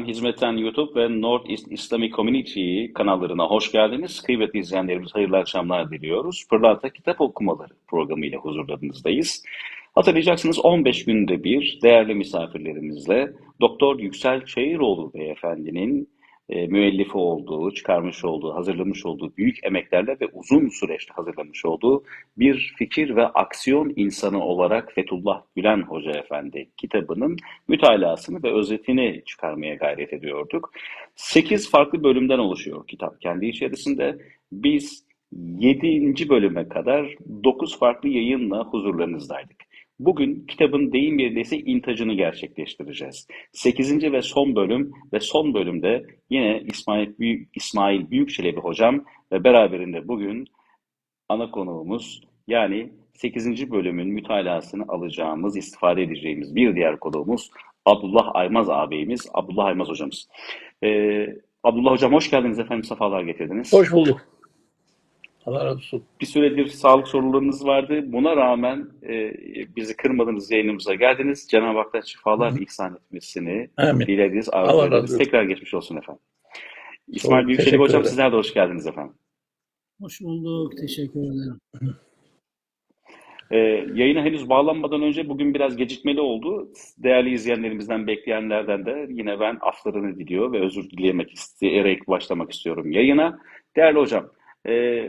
Efendim hizmetten YouTube ve North East Islamic Community kanallarına hoş geldiniz. Kıymetli izleyenlerimiz hayırlı akşamlar diliyoruz. Pırlanta Kitap Okumaları programıyla huzurlarınızdayız. Hatırlayacaksınız 15 günde bir değerli misafirlerimizle Doktor Yüksel Çayıroğlu Beyefendinin e, müellifi olduğu, çıkarmış olduğu, hazırlamış olduğu büyük emeklerle ve uzun süreçte hazırlamış olduğu bir fikir ve aksiyon insanı olarak Fethullah Gülen Hoca Efendi kitabının mütalasını ve özetini çıkarmaya gayret ediyorduk. Sekiz farklı bölümden oluşuyor kitap kendi içerisinde. Biz yedinci bölüme kadar dokuz farklı yayınla huzurlarınızdaydık. Bugün kitabın deyim yerindeyse intacını gerçekleştireceğiz. Sekizinci ve son bölüm ve son bölümde yine İsmail, Büyük, İsmail Büyükçelebi hocam ve beraberinde bugün ana konuğumuz yani 8. bölümün mütalasını alacağımız, istifade edeceğimiz bir diğer konuğumuz Abdullah Aymaz ağabeyimiz, Abdullah Aymaz hocamız. Ee, Abdullah hocam hoş geldiniz efendim, sefalar getirdiniz. Hoş bulduk. Allah razı olsun. Bir süredir sağlık sorunlarınız vardı. Buna rağmen e, bizi kırmadınız, yayınımıza geldiniz. Cenab-ı Hak'tan şifalar ihsan etmesini Amin. dileriz, Allah arzu razı ederiz. olsun. Tekrar geçmiş olsun efendim. İsmail Büyükçelik hocam ederim. sizler de hoş geldiniz efendim. Hoş bulduk. Teşekkür ederim. Ee, yayına henüz bağlanmadan önce bugün biraz gecikmeli oldu. Değerli izleyenlerimizden, bekleyenlerden de yine ben aflarını diliyor ve özür dilemek isteyerek başlamak istiyorum yayına. Değerli hocam, e,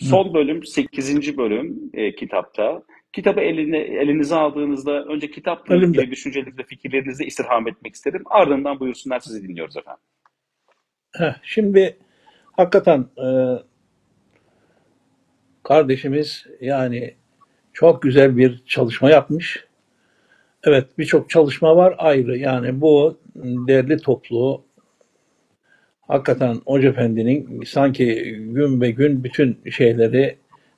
son bölüm, 8. bölüm e, kitapta. Kitabı eline, elinize aldığınızda önce kitapla Elimde. ilgili düşüncelerinizi, fikirlerinizi istirham etmek isterim. Ardından buyursunlar sizi dinliyoruz efendim. Heh, şimdi hakikaten e, kardeşimiz yani çok güzel bir çalışma yapmış. Evet birçok çalışma var ayrı. Yani bu derli toplu hakikaten Hoca Efendi'nin sanki gün be gün bütün şeyleri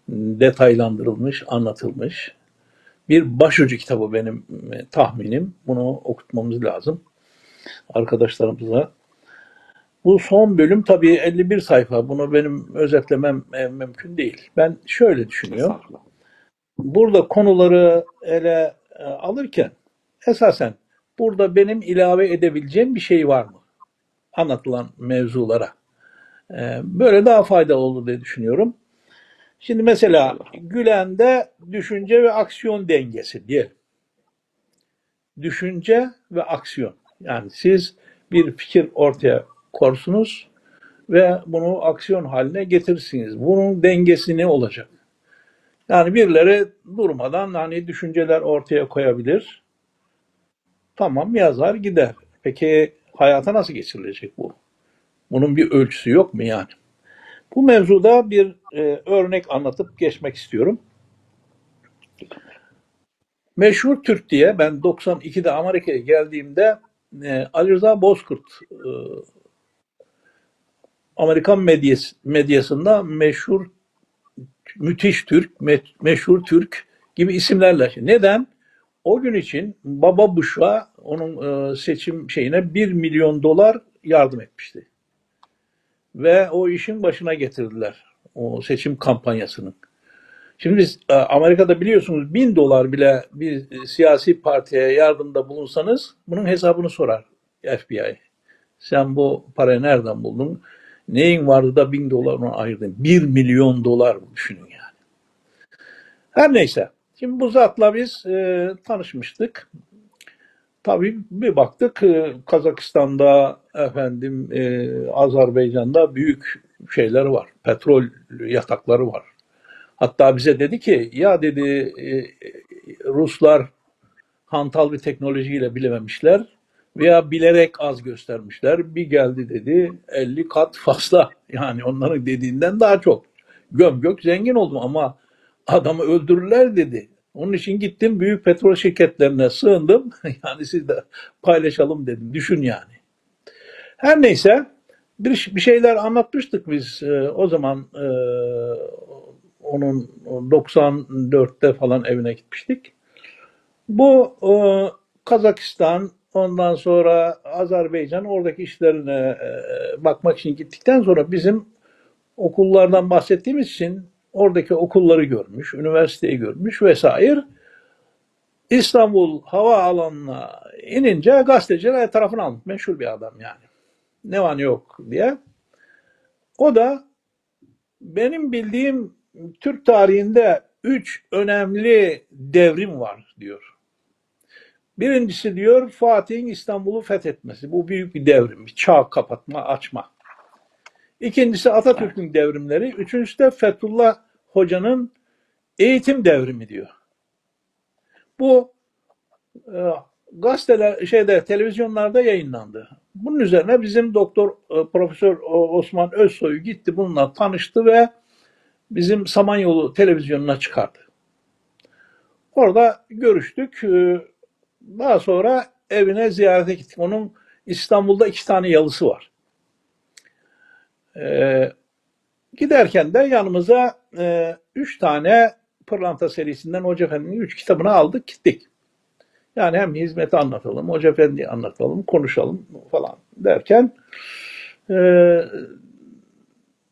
detaylandırılmış, anlatılmış. Bir başucu kitabı benim e, tahminim. Bunu okutmamız lazım arkadaşlarımıza. Bu son bölüm tabii 51 sayfa. Bunu benim özetlemem e, mümkün değil. Ben şöyle düşünüyorum. Burada konuları ele e, alırken esasen burada benim ilave edebileceğim bir şey var mı? Anlatılan mevzulara. E, Böyle daha faydalı olur diye düşünüyorum. Şimdi mesela. Gülen'de düşünce ve aksiyon dengesi diyelim. Düşünce ve aksiyon. Yani siz bir fikir ortaya korsunuz ve bunu aksiyon haline getirirsiniz. Bunun dengesi ne olacak? Yani birileri durmadan hani düşünceler ortaya koyabilir. Tamam yazar gider. Peki hayata nasıl geçirilecek bu? Bunun bir ölçüsü yok mu yani? Bu mevzuda bir e, örnek anlatıp geçmek istiyorum. Meşhur Türk diye ben 92'de Amerika'ya geldiğimde e, Ali Rıza Bozkurt e, Amerikan medyası, medyasında meşhur müthiş Türk, me- meşhur Türk gibi isimlerle. Neden? O gün için Baba Bush'a onun e, seçim şeyine 1 milyon dolar yardım etmişti. Ve o işin başına getirdiler. O seçim kampanyasının. Şimdi biz e, Amerika'da biliyorsunuz 1000 dolar bile bir e, siyasi partiye yardımda bulunsanız bunun hesabını sorar FBI. Sen bu parayı nereden buldun? Neyin vardı da 1000 dolar ona ayırdın? 1 milyon dolar düşünün yani. Her neyse. Şimdi bu zatla biz e, tanışmıştık. Tabii bir baktık e, Kazakistan'da efendim e, Azerbaycan'da büyük şeyler var. Petrol yatakları var. Hatta bize dedi ki ya dedi e, Ruslar hantal bir teknolojiyle bilememişler veya bilerek az göstermişler. Bir geldi dedi 50 kat fazla. Yani onların dediğinden daha çok. Göm gök zengin oldum ama adamı öldürürler dedi. Onun için gittim büyük petrol şirketlerine sığındım. Yani siz de paylaşalım dedim. Düşün yani. Her neyse bir, bir şeyler anlatmıştık biz e, o zaman e, onun 94'te falan evine gitmiştik. Bu e, Kazakistan ondan sonra Azerbaycan oradaki işlerine e, bakmak için gittikten sonra bizim okullardan bahsettiğimiz için oradaki okulları görmüş, üniversiteyi görmüş vesaire. İstanbul havaalanına inince gazeteciler tarafını almış. Meşhur bir adam yani. Ne var yok diye. O da benim bildiğim Türk tarihinde üç önemli devrim var diyor. Birincisi diyor Fatih'in İstanbul'u fethetmesi. Bu büyük bir devrim. Bir çağ kapatma, açma. İkincisi Atatürk'ün devrimleri. Üçüncüsü de Fethullah Hoca'nın eğitim devrimi diyor. Bu e, gazeteler şeyde televizyonlarda yayınlandı. Bunun üzerine bizim doktor e, Profesör Osman Özsoy gitti bununla tanıştı ve bizim Samanyolu televizyonuna çıkardı. Orada görüştük. E, Daha sonra evine ziyarete gittik. Onun İstanbul'da iki tane yalısı var. E, giderken de yanımıza e, üç tane Pırlanta serisinden Hoca Efendi'nin üç kitabını aldık gittik. Yani hem hizmeti anlatalım, Hoca Efendi'yi anlatalım, konuşalım falan derken e,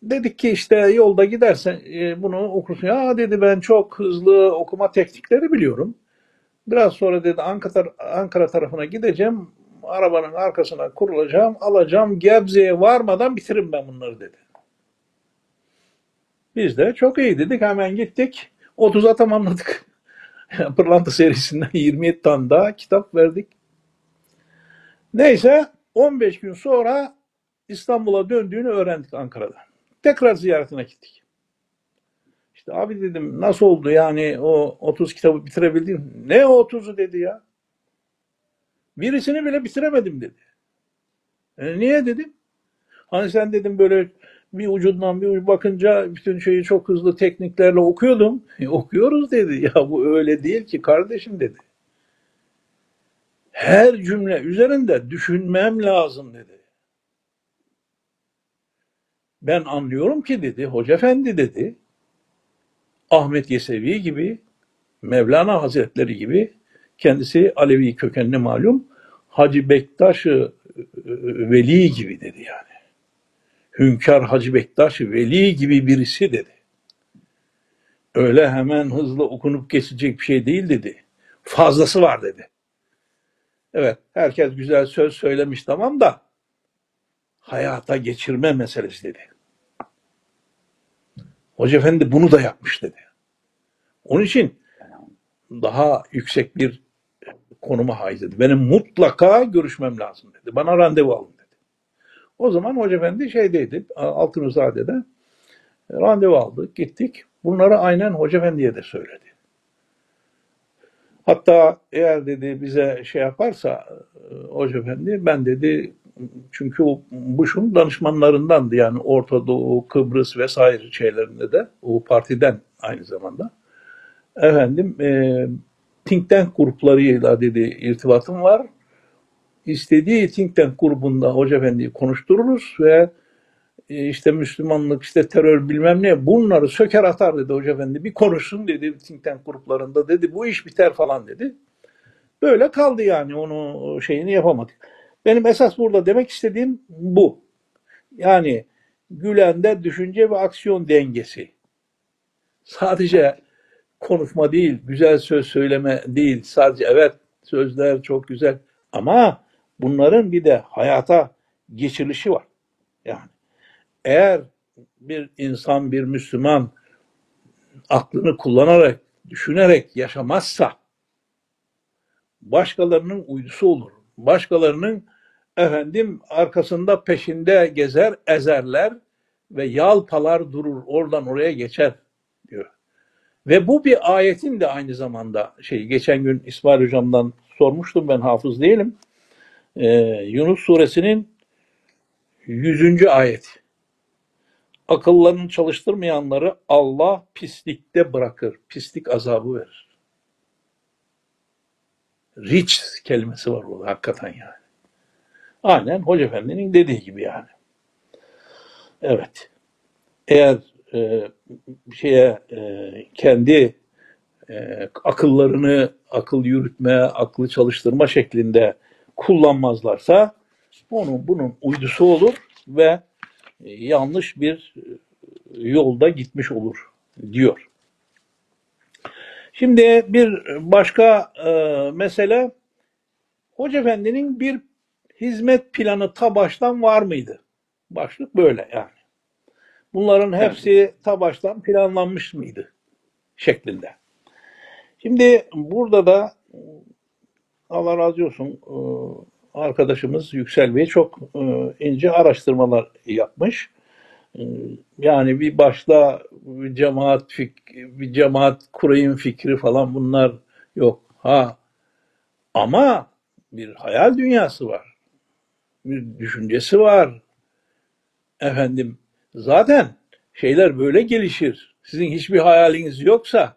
dedik ki işte yolda gidersen e, bunu okursun. Ya dedi ben çok hızlı okuma teknikleri biliyorum. Biraz sonra dedi Ankara, Ankara tarafına gideceğim. Arabanın arkasına kurulacağım, alacağım. Gebze'ye varmadan bitiririm ben bunları dedi. Biz de çok iyi dedik. Hemen gittik. 30'a tamamladık. Pırlanta serisinden 27 tane daha kitap verdik. Neyse 15 gün sonra İstanbul'a döndüğünü öğrendik Ankara'da. Tekrar ziyaretine gittik. İşte abi dedim nasıl oldu yani o 30 kitabı bitirebildin? Ne o 30'u dedi ya. Birisini bile bitiremedim dedi. E, niye dedim? Hani sen dedim böyle bir ucundan bir ucu bakınca bütün şeyi çok hızlı tekniklerle okuyordum. E, okuyoruz dedi. Ya bu öyle değil ki kardeşim dedi. Her cümle üzerinde düşünmem lazım dedi. Ben anlıyorum ki dedi, Hoca Efendi dedi, Ahmet Yesevi gibi, Mevlana Hazretleri gibi, kendisi Alevi kökenli malum, Hacı Bektaş-ı Veli gibi dedi yani. Hünkar Hacı Bektaş Veli gibi birisi dedi. Öyle hemen hızlı okunup geçecek bir şey değil dedi. Fazlası var dedi. Evet herkes güzel söz söylemiş tamam da hayata geçirme meselesi dedi. Hoca Efendi bunu da yapmış dedi. Onun için daha yüksek bir konuma haiz dedi. Benim mutlaka görüşmem lazım dedi. Bana randevu alın dedi. O zaman Hoca Efendi şeydeydi, Altınızade'de randevu aldık, gittik. Bunları aynen Hoca Efendi'ye de söyledi. Hatta eğer dedi bize şey yaparsa Hoca Efendi ben dedi çünkü Bush'un danışmanlarındandı yani Orta Doğu, Kıbrıs vesaire şeylerinde de o partiden aynı zamanda. Efendim e, think tank gruplarıyla dedi irtibatım var. İstediği think tank grubunda Hoca Efendi'yi konuştururuz ve e, işte Müslümanlık, işte terör bilmem ne bunları söker atar dedi Hoca Efendi. Bir konuşsun dedi think tank gruplarında dedi bu iş biter falan dedi. Böyle kaldı yani onu şeyini yapamadık. Benim esas burada demek istediğim bu. Yani Gülen'de düşünce ve aksiyon dengesi. Sadece konuşma değil, güzel söz söyleme değil. Sadece evet sözler çok güzel ama bunların bir de hayata geçirilişi var. Yani eğer bir insan, bir Müslüman aklını kullanarak, düşünerek yaşamazsa başkalarının uydusu olur. Başkalarının efendim arkasında peşinde gezer, ezerler ve yalpalar durur, oradan oraya geçer. Ve bu bir ayetin de aynı zamanda şey geçen gün İsmail hocamdan sormuştum ben hafız değilim. Ee, Yunus suresinin 100. ayet. Akıllarını çalıştırmayanları Allah pislikte bırakır. Pislik azabı verir. Rich kelimesi var orada hakikaten yani. Aynen Hoca Efendi'nin dediği gibi yani. Evet. Eğer e, şeye e, kendi e, akıllarını akıl yürütme, aklı çalıştırma şeklinde kullanmazlarsa onun bunun uydusu olur ve e, yanlış bir yolda gitmiş olur diyor. Şimdi bir başka e, mesele Hoca Efendi'nin bir hizmet planı ta baştan var mıydı? Başlık böyle yani. Bunların hepsi ta baştan planlanmış mıydı? Şeklinde. Şimdi burada da Allah razı olsun e, arkadaşımız Yüksel Bey çok e, ince araştırmalar yapmış. E, Yani bir başta bir cemaat fik bir cemaat kurayım fikri falan bunlar yok. Ha ama bir hayal dünyası var. Bir düşüncesi var. Efendim zaten şeyler böyle gelişir. Sizin hiçbir hayaliniz yoksa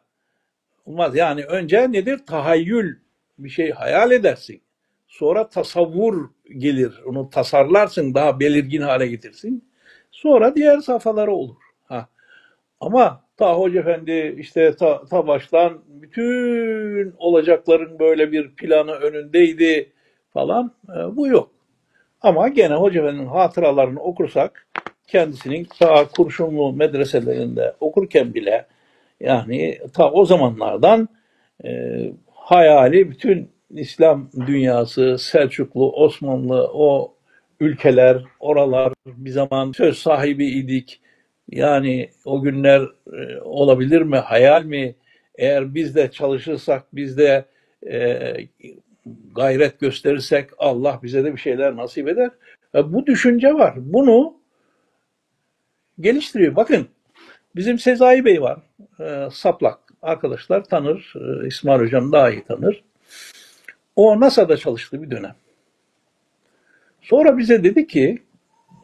olmaz. Yani önce nedir? Tahayyül bir şey hayal edersin. Sonra tasavvur gelir. Onu tasarlarsın, daha belirgin hale getirsin. Sonra diğer safhaları olur. Ha. Ama ta Hoca Efendi işte ta, ta baştan bütün olacakların böyle bir planı önündeydi falan e, bu yok. Ama gene Hoca Efendi'nin hatıralarını okursak kendisinin ta kurşunlu medreselerinde okurken bile yani ta o zamanlardan e, hayali bütün İslam dünyası, Selçuklu, Osmanlı, o ülkeler, oralar bir zaman söz sahibi idik. Yani o günler e, olabilir mi, hayal mi? Eğer biz de çalışırsak, biz de e, gayret gösterirsek Allah bize de bir şeyler nasip eder. E, bu düşünce var. Bunu geliştiriyor. Bakın bizim Sezai Bey var. E, saplak arkadaşlar tanır. E, İsmail Hocam daha iyi tanır. O NASA'da çalıştı bir dönem. Sonra bize dedi ki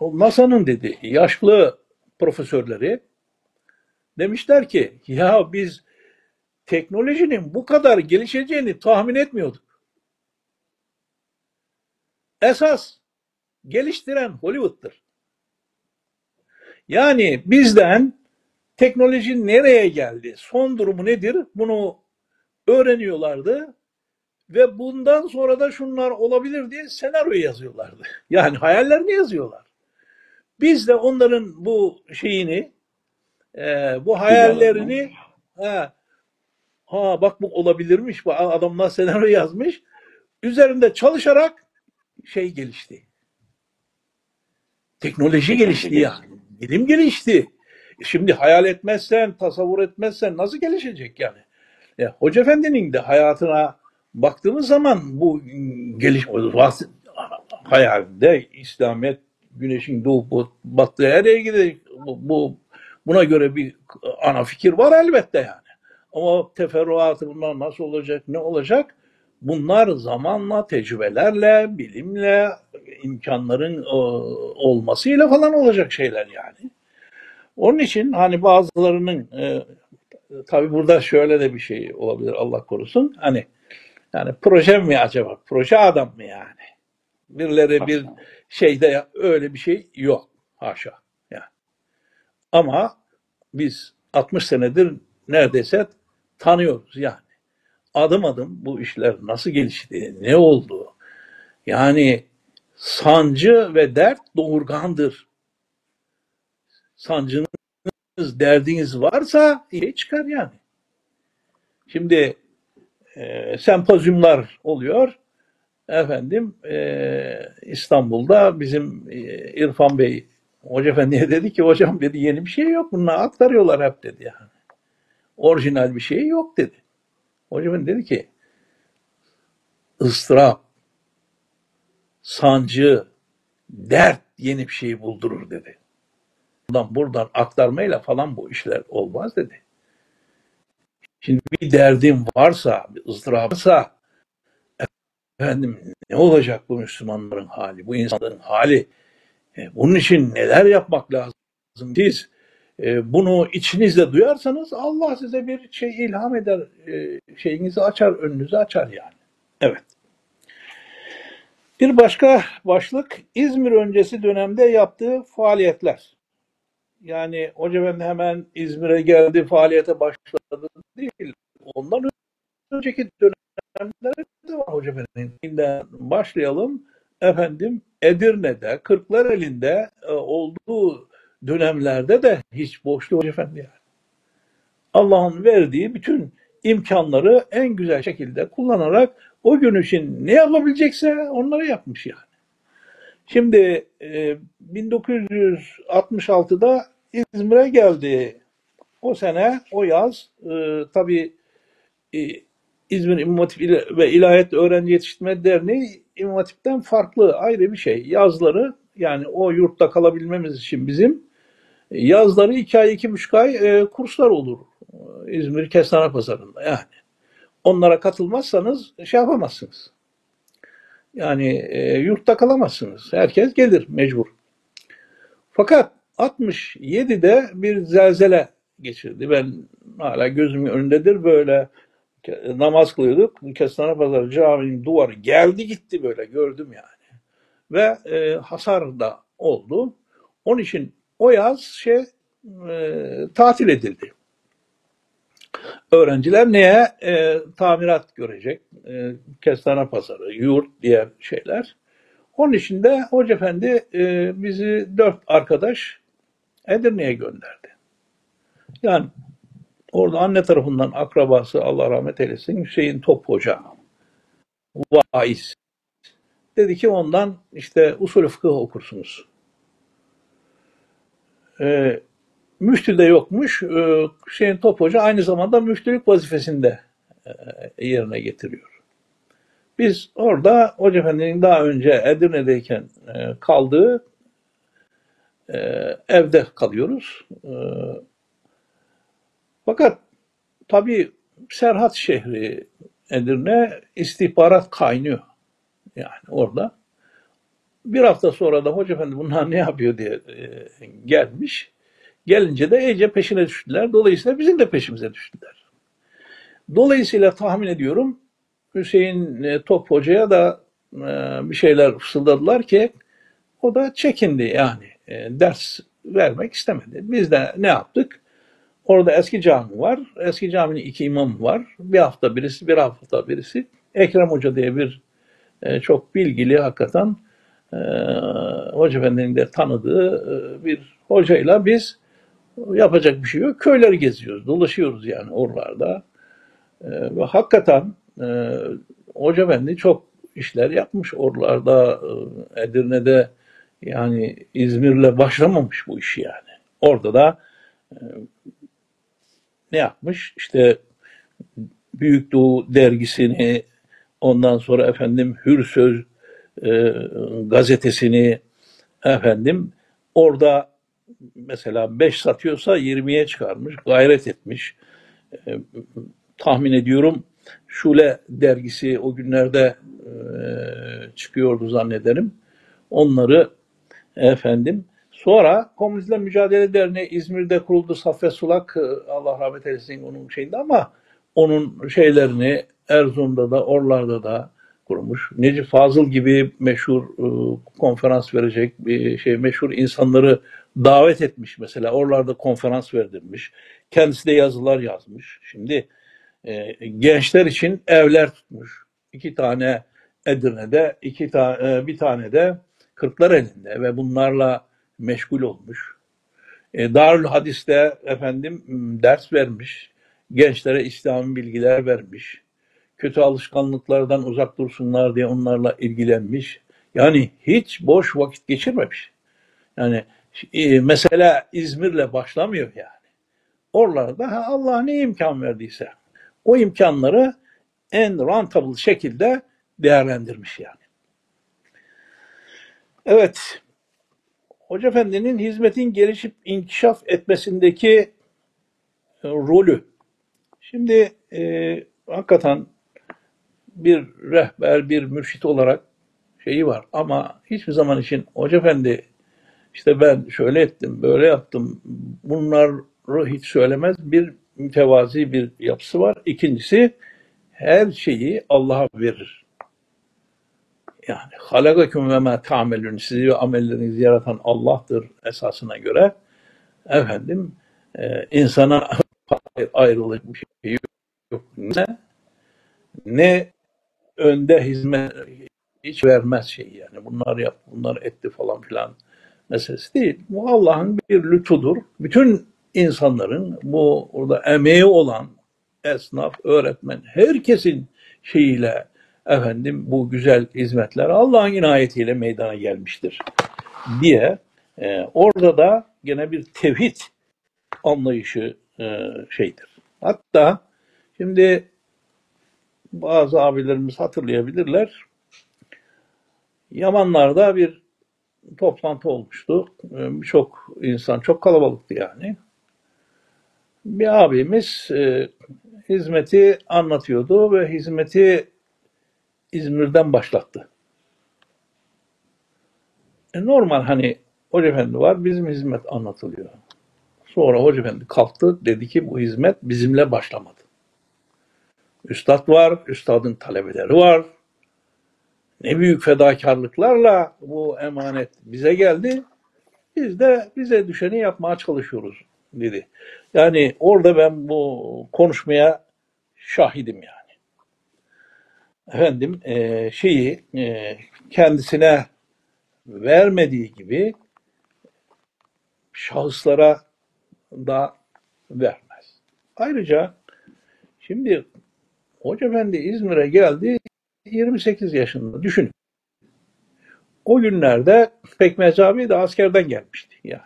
NASA'nın dedi yaşlı profesörleri demişler ki ya biz teknolojinin bu kadar gelişeceğini tahmin etmiyorduk. Esas geliştiren Hollywood'dur. Yani bizden teknoloji nereye geldi, son durumu nedir bunu öğreniyorlardı ve bundan sonra da şunlar olabilir diye senaryo yazıyorlardı. Yani hayallerini yazıyorlar. Biz de onların bu şeyini, e, bu hayallerini, ha, ha bak bu olabilirmiş, bu adamlar senaryo yazmış, üzerinde çalışarak şey gelişti. Teknoloji gelişti yani. Bilim gelişti. E Şimdi hayal etmezsen, tasavvur etmezsen nasıl gelişecek yani? E, Hoca Efendi'nin de hayatına baktığımız zaman bu gelişme hayalde İslamiyet güneşin doğup battığı her yere gidecek. Bu, bu buna göre bir ana fikir var elbette yani. Ama teferruatı bunlar nasıl olacak, ne olacak? Bunlar zamanla, tecrübelerle, bilimle, imkanların e, olmasıyla falan olacak şeyler yani. Onun için hani bazılarının e, tabi burada şöyle de bir şey olabilir Allah korusun. Hani yani proje mi acaba? Proje adam mı yani? Birileri bir şeyde öyle bir şey yok. Haşa. Yani. Ama biz 60 senedir neredeyse tanıyoruz yani. Adım adım bu işler nasıl gelişti, ne oldu? Yani sancı ve dert doğurgandır. Sancınız, derdiniz varsa şey çıkar yani. Şimdi e, sempozyumlar oluyor. Efendim e, İstanbul'da bizim e, İrfan Bey Hoca Efendi'ye dedi ki hocam dedi yeni bir şey yok bunlar aktarıyorlar hep dedi yani. Orijinal bir şey yok dedi. Hoca Efendi dedi ki ıstırap, sancı, dert yeni bir şey buldurur dedi. Buradan, buradan aktarmayla falan bu işler olmaz dedi. Şimdi bir derdim varsa, bir ızdırap varsa efendim ne olacak bu Müslümanların hali, bu insanların hali? E, bunun için neler yapmak lazım? Siz bunu içinizde duyarsanız Allah size bir şey ilham eder, e, şeyinizi açar, önünüzü açar yani. Evet. Bir başka başlık İzmir öncesi dönemde yaptığı faaliyetler. Yani Hoca Efendi hemen İzmir'e geldi, faaliyete başladı değil. Ondan önceki dönemlerde de var Hoca Efendi'nden başlayalım. Efendim Edirne'de, Kırklareli'nde e, olduğu dönemlerde de hiç boştu Hoca Efendi yani. Allah'ın verdiği bütün imkanları en güzel şekilde kullanarak o gün için ne yapabilecekse onları yapmış yani. Şimdi e, 1966'da İzmir'e geldi. O sene, o yaz e, tabii e, İzmir İmam Hatip ve İlahiyat Öğrenci Yetiştirme Derneği İmam Hatip'ten farklı ayrı bir şey. Yazları yani o yurtta kalabilmemiz için bizim yazları iki ay, iki buçuk ay e, kurslar olur. İzmir Kestane Pazarı'nda yani. Onlara katılmazsanız şey yapamazsınız. Yani e, yurtta kalamazsınız. Herkes gelir mecbur. Fakat 67'de bir zelzele geçirdi. Ben hala gözümün önündedir böyle namaz kılıyorduk. Kestane Pazarı caminin duvarı geldi gitti böyle gördüm yani. Ve e, hasar da oldu. Onun için o yaz şey e, tatil edildi. Öğrenciler neye? E, tamirat görecek. E, kestane pazarı, yurt, diğer şeyler. Onun için de Hoca Efendi e, bizi dört arkadaş Edirne'ye gönderdi. Yani orada anne tarafından akrabası Allah rahmet eylesin Hüseyin Top Hoca vaiz. Dedi ki ondan işte usul fıkıh okursunuz. E, müftü de yokmuş. E, Hüseyin Top Hoca aynı zamanda müftülük vazifesinde e, yerine getiriyor. Biz orada Hoca Efendi'nin daha önce Edirne'deyken e, kaldığı e, evde kalıyoruz. E, fakat tabii Serhat şehri Edirne istihbarat kaynıyor. Yani orada. Bir hafta sonra da Hoca Efendi bunlar ne yapıyor diye e, gelmiş. Gelince de iyice peşine düştüler. Dolayısıyla bizim de peşimize düştüler. Dolayısıyla tahmin ediyorum Hüseyin e, Top Hoca'ya da e, bir şeyler fısıldadılar ki o da çekindi yani. Ders vermek istemedi. Biz de ne yaptık? Orada eski cami var. Eski caminin iki imamı var. Bir hafta birisi, bir hafta birisi. Ekrem Hoca diye bir çok bilgili hakikaten e, Hoca Efendi'nin de tanıdığı e, bir hocayla biz yapacak bir şey yok. Köyleri geziyoruz, dolaşıyoruz yani oralarda. E, ve hakikaten e, Hoca Efendi çok işler yapmış oralarda, e, Edirne'de yani İzmir'le başlamamış bu iş yani. Orada da e, ne yapmış? İşte Büyük Doğu dergisini, ondan sonra efendim Hür Söz e, gazetesini efendim orada mesela 5 satıyorsa 20'ye çıkarmış, gayret etmiş. E, tahmin ediyorum Şule dergisi o günlerde e, çıkıyordu zannederim. Onları efendim sonra Komünizmle Mücadele Derneği İzmir'de kuruldu. Saffet Sulak e, Allah rahmet eylesin onun şeyinde ama onun şeylerini Erzurum'da da oralarda da kurmuş. Necip Fazıl gibi meşhur e, konferans verecek bir şey meşhur insanları davet etmiş mesela. Oralarda konferans verdirmiş. Kendisi de yazılar yazmış. Şimdi e, gençler için evler tutmuş. İki tane Edirne'de, iki tane bir tane de Kırklar elinde ve bunlarla meşgul olmuş. E, Darül Hadis'te efendim ders vermiş. Gençlere İslami bilgiler vermiş. Kötü alışkanlıklardan uzak dursunlar diye onlarla ilgilenmiş. Yani hiç boş vakit geçirmemiş. Yani e, mesela İzmir'le başlamıyor yani. Oralarda ha, Allah ne imkan verdiyse o imkanları en rentable şekilde değerlendirmiş yani. Evet, Hoca Efendi'nin hizmetin gelişip inkişaf etmesindeki e, rolü. Şimdi e, hakikaten bir rehber, bir mürşit olarak şeyi var ama hiçbir zaman için Hoca Efendi işte ben şöyle ettim, böyle yaptım bunları hiç söylemez. Bir mütevazi bir yapısı var. İkincisi her şeyi Allah'a verir. Yani halakaküm ve ma ta'melun sizi ve amellerinizi yaratan Allah'tır esasına göre efendim e, insana ayrılacak bir şey yok. Ne, ne önde hizmet hiç vermez şey yani. Bunlar yap, bunlar etti falan filan meselesi değil. Bu Allah'ın bir lütfudur. Bütün insanların bu orada emeği olan esnaf, öğretmen, herkesin şeyiyle efendim bu güzel hizmetler Allah'ın inayetiyle meydana gelmiştir diye e, orada da gene bir tevhid anlayışı e, şeydir. Hatta şimdi bazı abilerimiz hatırlayabilirler. Yamanlar'da bir toplantı olmuştu. E, Birçok insan, çok kalabalıktı yani. Bir abimiz e, hizmeti anlatıyordu ve hizmeti İzmir'den başlattı. E, normal hani Hoca Efendi var, bizim hizmet anlatılıyor. Sonra Hoca Efendi kalktı, dedi ki bu hizmet bizimle başlamadı. Üstad var, üstadın talebeleri var. Ne büyük fedakarlıklarla bu emanet bize geldi. Biz de bize düşeni yapmaya çalışıyoruz dedi. Yani orada ben bu konuşmaya şahidim yani. Efendim e, şeyi e, kendisine vermediği gibi şahıslara da vermez. Ayrıca şimdi Hoca Efendi İzmir'e geldi 28 yaşında düşünün. O günlerde Pekmez abi de askerden gelmişti ya.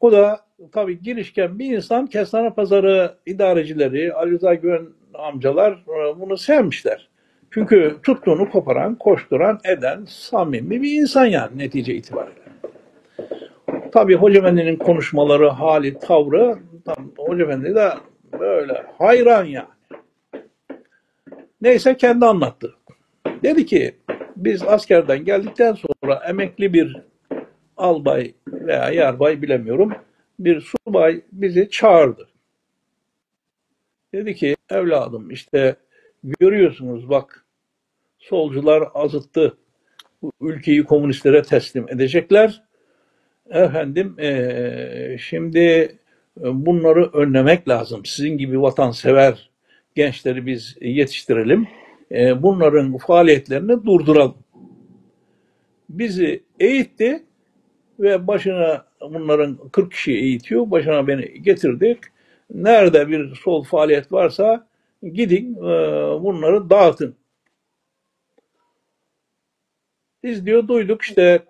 O da tabii girişken bir insan Kestane Pazarı idarecileri, Ali Rıza Güven amcalar e, bunu sevmişler. Çünkü tuttuğunu koparan, koşturan, eden samimi bir insan yani netice itibariyle. Tabii Hoca Efendi'nin konuşmaları, hali, tavrı tam Hoca Efendi de böyle hayran yani. Neyse kendi anlattı. Dedi ki biz askerden geldikten sonra emekli bir albay veya yarbay bilemiyorum bir subay bizi çağırdı. Dedi ki evladım işte görüyorsunuz bak solcular azıttı. Bu ülkeyi komünistlere teslim edecekler. Efendim eee, şimdi e, bunları önlemek lazım. Sizin gibi vatansever gençleri biz yetiştirelim. E, bunların faaliyetlerini durduralım. Bizi eğitti ve başına bunların 40 kişi eğitiyor. Başına beni getirdik. Nerede bir sol faaliyet varsa gidin e, bunları dağıtın. Biz diyor duyduk işte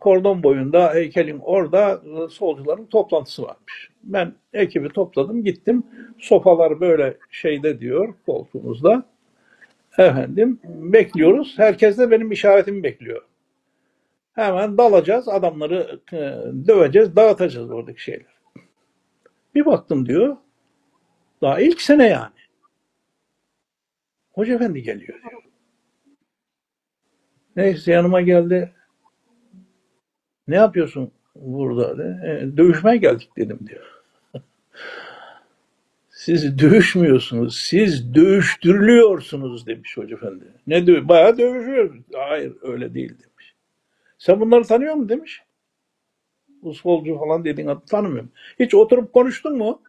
kordon boyunda heykelin orada e, solcuların toplantısı varmış. Ben ekibi topladım gittim. Sofalar böyle şeyde diyor koltuğumuzda. Efendim bekliyoruz. Herkes de benim işaretimi bekliyor. Hemen dalacağız adamları e, döveceğiz dağıtacağız oradaki şeyler. Bir baktım diyor. Daha ilk sene yani. Hoca efendi geliyor diyor. Neyse yanıma geldi. Ne yapıyorsun burada? "E, dövüşmeye geldik dedim diyor. Siz dövüşmüyorsunuz, siz dövüştürülüyorsunuz demiş Hoca Efendi. Ne dö Bayağı dövüşüyoruz. Hayır öyle değil demiş. Sen bunları tanıyor musun demiş. Bu solcu falan dediğin adı tanımıyorum. Hiç oturup konuştun mu?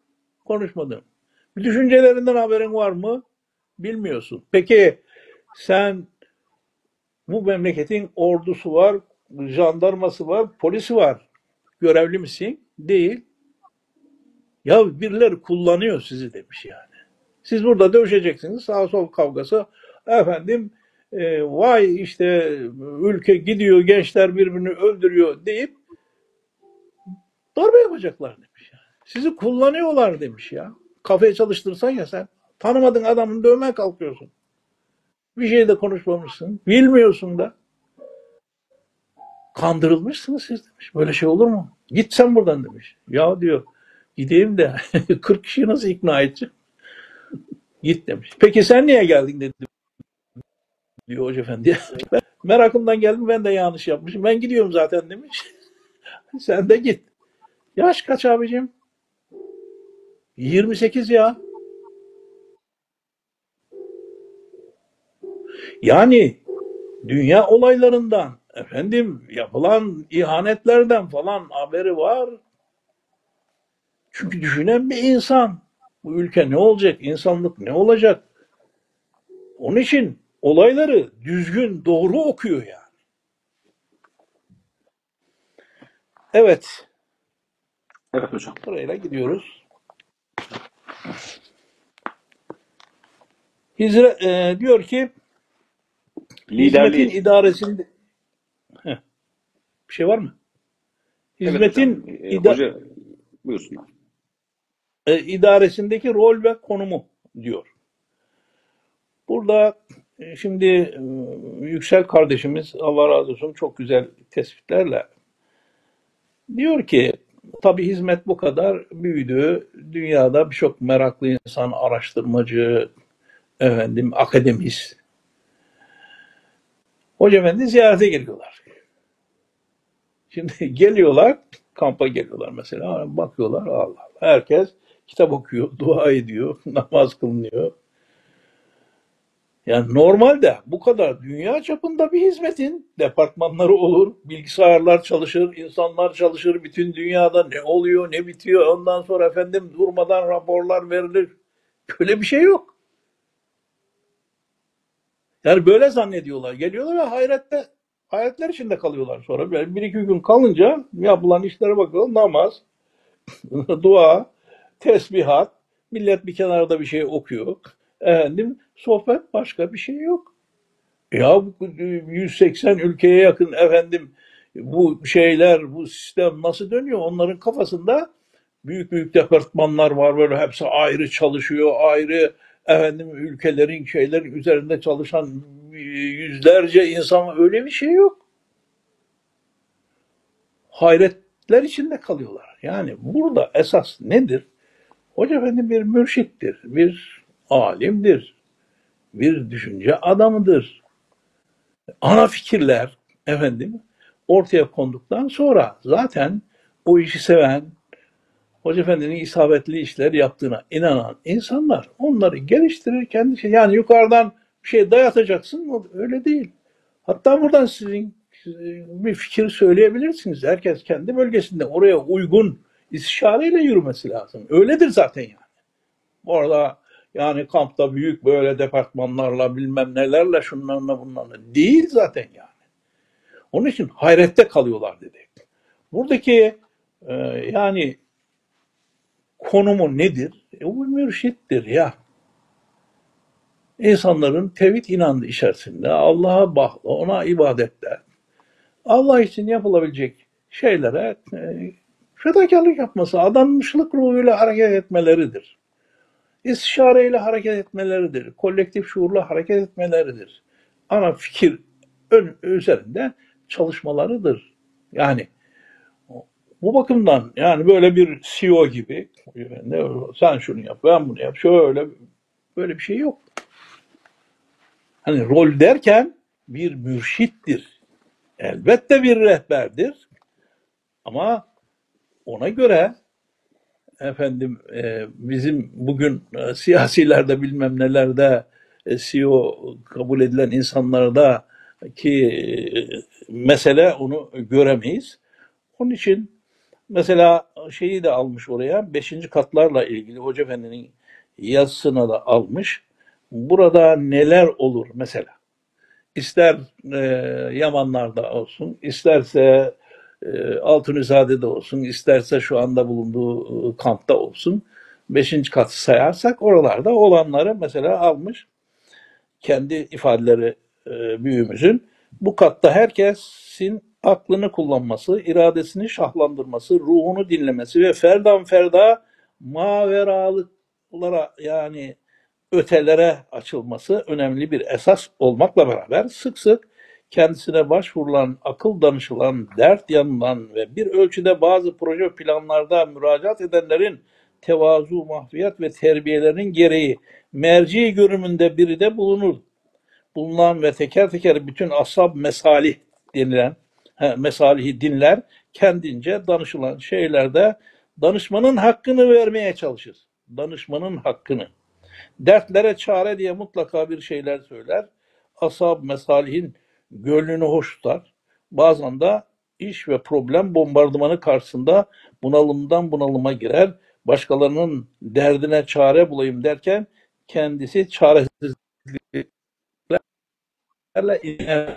Konuşmadım. Düşüncelerinden haberin var mı? Bilmiyorsun. Peki sen bu memleketin ordusu var, jandarması var, polisi var. Görevli misin? Değil. Ya birileri kullanıyor sizi demiş yani. Siz burada dövüşeceksiniz sağ sol kavgası. Efendim e, vay işte ülke gidiyor gençler birbirini öldürüyor deyip darbe yapacaklar demiş. Yani. Sizi kullanıyorlar demiş ya. Kafaya çalıştırsan ya sen. Tanımadığın adamın dövmeye kalkıyorsun. Bir şey de konuşmamışsın. Bilmiyorsun da. Kandırılmışsınız siz demiş. Böyle şey olur mu? Git sen buradan demiş. Ya diyor gideyim de 40 kişiyi nasıl ikna edeceğim? Git demiş. Peki sen niye geldin dedi diyor Hoca Efendi. Merakımdan geldim ben de yanlış yapmışım. Ben gidiyorum zaten demiş. sen de git. Yaş kaç abicim? 28 ya. Yani dünya olaylarından efendim yapılan ihanetlerden falan haberi var. Çünkü düşünen bir insan. Bu ülke ne olacak? İnsanlık ne olacak? Onun için olayları düzgün, doğru okuyor yani. Evet, Evet hocam. sırayla gidiyoruz. Hizre, e, diyor ki hizmetin Liderliği. idaresinde Heh, bir şey var mı? Evet Hizmetin hocam. E, ida- hoca buyursunlar. E, idaresindeki rol ve konumu diyor. Burada e, şimdi e, Yüksel kardeşimiz Allah razı olsun çok güzel tespitlerle diyor ki tabi hizmet bu kadar büyüdü. Dünyada birçok meraklı insan, araştırmacı, efendim akademist. Hoca Efendi ziyarete geliyorlar. Şimdi geliyorlar, kampa geliyorlar mesela. Bakıyorlar Allah Allah. Herkes kitap okuyor, dua ediyor, namaz kılınıyor. Yani normalde bu kadar dünya çapında bir hizmetin departmanları olur, bilgisayarlar çalışır, insanlar çalışır, bütün dünyada ne oluyor, ne bitiyor, ondan sonra efendim durmadan raporlar verilir. Böyle bir şey yok. Yani böyle zannediyorlar. Geliyorlar ve hayrette, hayretler içinde kalıyorlar sonra. Böyle bir iki gün kalınca yapılan işlere bakalım. Namaz, dua, tesbihat, millet bir kenarda bir şey okuyor. Efendim sohbet başka bir şey yok. Ya bu 180 ülkeye yakın efendim bu şeyler, bu sistem nasıl dönüyor? Onların kafasında büyük büyük departmanlar var böyle hepsi ayrı çalışıyor, ayrı efendim ülkelerin şeylerin üzerinde çalışan yüzlerce insan öyle bir şey yok. Hayretler içinde kalıyorlar. Yani burada esas nedir? Hoca efendi bir mürşittir, bir alimdir, bir düşünce adamıdır. Ana fikirler efendim ortaya konduktan sonra zaten o işi seven, Hoca Efendi'nin isabetli işler yaptığına inanan insanlar onları geliştirir kendisi. Yani yukarıdan bir şey dayatacaksın o öyle değil. Hatta buradan sizin bir fikir söyleyebilirsiniz. Herkes kendi bölgesinde oraya uygun istişareyle yürümesi lazım. Öyledir zaten yani. Orada yani kampta büyük böyle departmanlarla bilmem nelerle şunlarla bunlarla değil zaten yani. Onun için hayrette kalıyorlar dedik. Buradaki e, yani konumu nedir? E, bu mürşittir ya. İnsanların tevhid inandığı içerisinde Allah'a bağlı, ona ibadette, Allah için yapılabilecek şeylere e, fedakarlık yapması, adanmışlık ruhuyla hareket etmeleridir. İstişareyle hareket etmeleridir. Kolektif şuurla hareket etmeleridir. Ana fikir ön, üzerinde çalışmalarıdır. Yani bu bakımdan yani böyle bir CEO gibi sen şunu yap, ben bunu yap, şöyle böyle bir şey yok. Hani rol derken bir mürşittir. Elbette bir rehberdir. Ama ona göre efendim e, bizim bugün e, siyasilerde bilmem nelerde e, CEO kabul edilen insanlarda ki e, mesele onu göremeyiz. Onun için mesela şeyi de almış oraya beşinci katlarla ilgili Hoca Efendi'nin yazısına da almış. Burada neler olur mesela? İster e, Yamanlar'da olsun, isterse Altunizade'de olsun, isterse şu anda bulunduğu e, kampta olsun. Beşinci katı sayarsak oralarda olanları mesela almış. Kendi ifadeleri e, büyüğümüzün. Bu katta herkesin aklını kullanması, iradesini şahlandırması, ruhunu dinlemesi ve ferdan ferda maveralıklara yani ötelere açılması önemli bir esas olmakla beraber sık sık kendisine başvurulan, akıl danışılan, dert yanılan ve bir ölçüde bazı proje planlarda müracaat edenlerin tevazu, mahfiyet ve terbiyelerinin gereği merci görümünde biri de bulunur. Bulunan ve teker teker bütün ashab mesalih denilen he, mesalihi dinler kendince danışılan şeylerde danışmanın hakkını vermeye çalışır. Danışmanın hakkını. Dertlere çare diye mutlaka bir şeyler söyler. Ashab mesalihin gönlünü hoş tutar. Bazen de iş ve problem bombardımanı karşısında bunalımdan bunalıma girer. Başkalarının derdine çare bulayım derken kendisi çaresizliklerle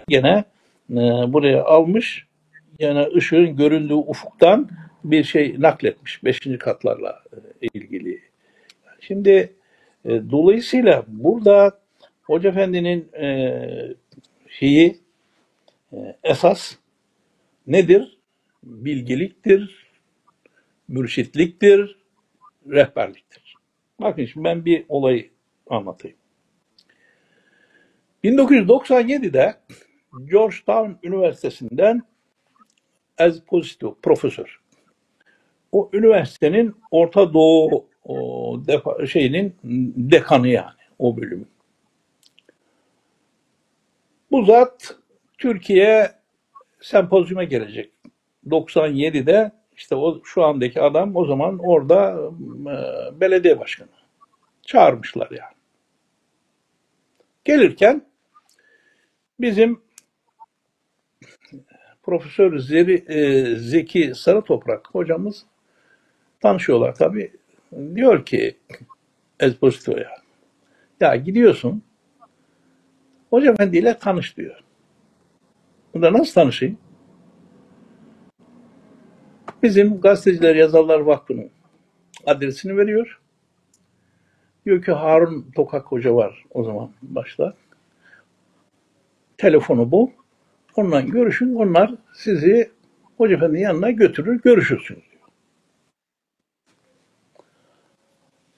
gene e, buraya almış. Yani ışığın göründüğü ufuktan bir şey nakletmiş beşinci katlarla e, ilgili. Şimdi e, dolayısıyla burada Hoca Efendi'nin e, şeyi esas nedir? Bilgeliktir, mürşitliktir, rehberliktir. Bakın şimdi ben bir olayı anlatayım. 1997'de Georgetown Üniversitesi'nden Esposito profesör. O üniversitenin Orta Doğu o, defa, şeyinin dekanı yani o bölümün. Bu zat Türkiye sempozyuma gelecek. 97'de işte o şu andaki adam o zaman orada e, belediye başkanı. Çağırmışlar yani. Gelirken bizim Profesör Zeri, e, Zeki Sarıtoprak hocamız tanışıyorlar tabii. Diyor ki Esposito'ya ya gidiyorsun Hoca Efendi ile tanış diyor. Bu da nasıl tanışayım? Bizim Gazeteciler Yazarlar Vakfı'nın adresini veriyor. Diyor ki Harun Tokak Hoca var o zaman başta. Telefonu bu. Onunla görüşün. Onlar sizi Hoca Efendi'nin yanına götürür, görüşürsünüz diyor.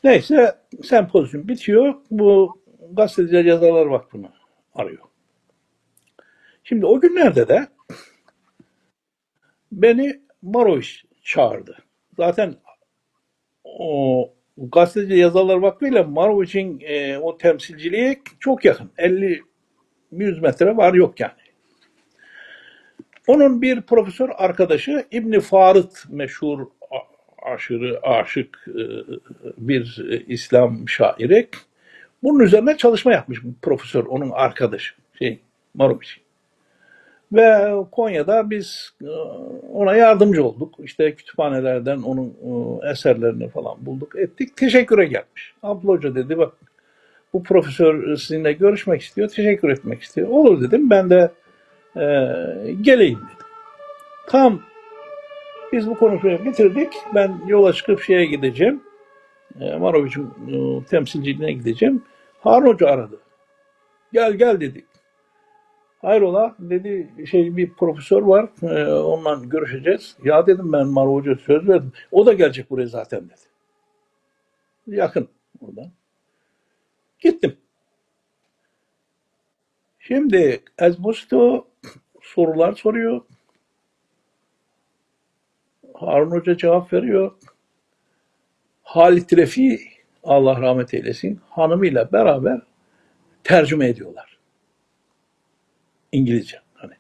Neyse sempozyum bitiyor. Bu Gazeteciler Yazarlar Vakfı'nı arıyor. Şimdi o günlerde de beni Maroviş çağırdı. Zaten o gazeteci yazarlar vakfı ile Maroviç'in e, o temsilciliği çok yakın. 50 100 metre var yok yani. Onun bir profesör arkadaşı İbni Farıt meşhur aşırı aşık e, bir İslam şairi. Bunun üzerine çalışma yapmış profesör, onun arkadaşı şey Maroviç. Ve Konya'da biz e, ona yardımcı olduk. İşte kütüphanelerden onun e, eserlerini falan bulduk, ettik. Teşekküre gelmiş. Abdullah Hoca dedi bak bu profesör sizinle görüşmek istiyor, teşekkür etmek istiyor. Olur dedim, ben de e, geleyim dedim. Tam biz bu konuşmayı bitirdik. Ben yola çıkıp şeye gideceğim. E, Maroviç'in e, temsilciliğine gideceğim. Harun Hoca aradı. Gel gel dedi. Hayrola dedi şey bir profesör var e, onunla görüşeceğiz. Ya dedim ben Maro Hoca söz verdim. O da gelecek buraya zaten dedi. Yakın oradan. Gittim. Şimdi Ezbusto sorular soruyor. Harun Hoca cevap veriyor. Halit Refi Allah rahmet eylesin hanımıyla beraber tercüme ediyorlar. İngilizce hani.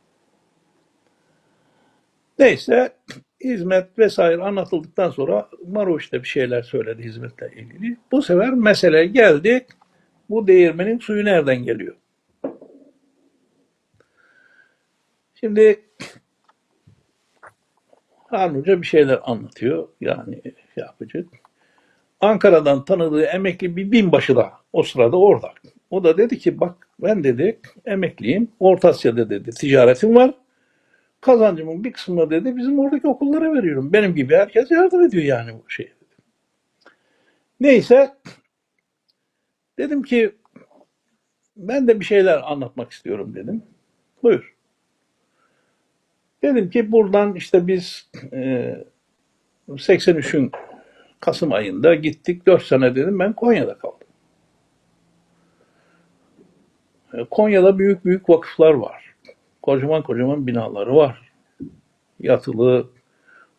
Neyse hizmet vesaire anlatıldıktan sonra Maroş da bir şeyler söyledi hizmetle ilgili. Bu sefer mesele geldi. Bu değirmenin suyu nereden geliyor? Şimdi Harun Hoca bir şeyler anlatıyor. Yani şey yapacak. Ankara'dan tanıdığı emekli bir binbaşı da o sırada orada. O da dedi ki bak ben dedi emekliyim. Orta Asya'da dedi ticaretim var. Kazancımın bir kısmını dedi bizim oradaki okullara veriyorum. Benim gibi herkes yardım ediyor yani bu şey. Neyse dedim ki ben de bir şeyler anlatmak istiyorum dedim. Buyur. Dedim ki buradan işte biz e, 83'ün Kasım ayında gittik. 4 sene dedim ben Konya'da kaldım. E, Konya'da büyük büyük vakıflar var. Kocaman kocaman binaları var. Yatılı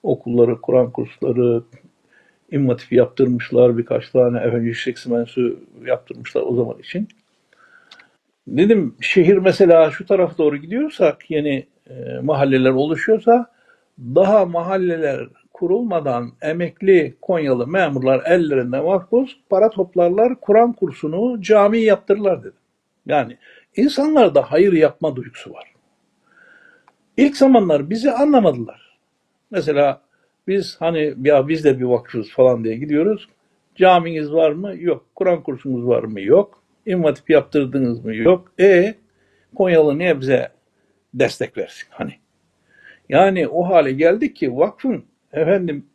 okulları, Kur'an kursları, immatif yaptırmışlar. Birkaç tane efendim yüksek simensu yaptırmışlar o zaman için. Dedim şehir mesela şu tarafa doğru gidiyorsak yeni e, mahalleler oluşuyorsa daha mahalleler kurulmadan emekli Konyalı memurlar ellerinde makbuz para toplarlar, Kur'an kursunu cami yaptırırlar dedi. Yani insanlarda hayır yapma duygusu var. İlk zamanlar bizi anlamadılar. Mesela biz hani ya biz de bir vakıfız falan diye gidiyoruz. Caminiz var mı? Yok. Kur'an kursunuz var mı? Yok. İmmatip yaptırdınız mı? Yok. E Konyalı niye bize destek versin? Hani yani o hale geldik ki vakfın efendim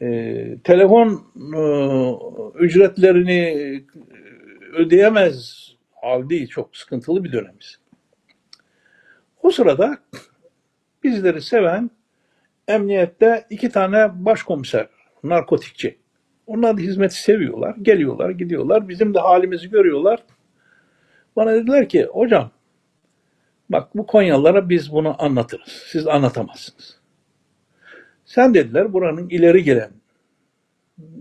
e, telefon e, ücretlerini ödeyemez hal değil, çok sıkıntılı bir dönemiz. O sırada bizleri seven emniyette iki tane başkomiser, narkotikçi. Onlar da hizmeti seviyorlar, geliyorlar, gidiyorlar. Bizim de halimizi görüyorlar. Bana dediler ki, hocam bak bu Konyalılara biz bunu anlatırız. Siz anlatamazsınız. Sen dediler buranın ileri gelen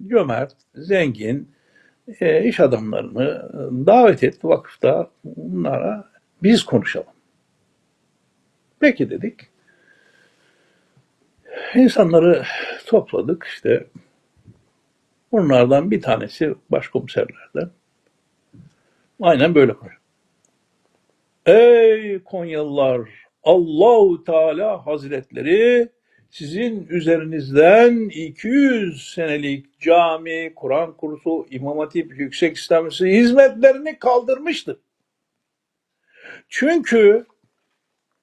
cömert, zengin e, iş adamlarını davet et vakıfta bunlara biz konuşalım. Peki dedik. İnsanları topladık işte. Bunlardan bir tanesi başkomiserlerden. Aynen böyle konuşuyor. Ey Konyalılar! Allahu Teala Hazretleri sizin üzerinizden 200 senelik cami, Kur'an kursu, İmam Hatip, Yüksek İslam Lisesi hizmetlerini kaldırmıştır. Çünkü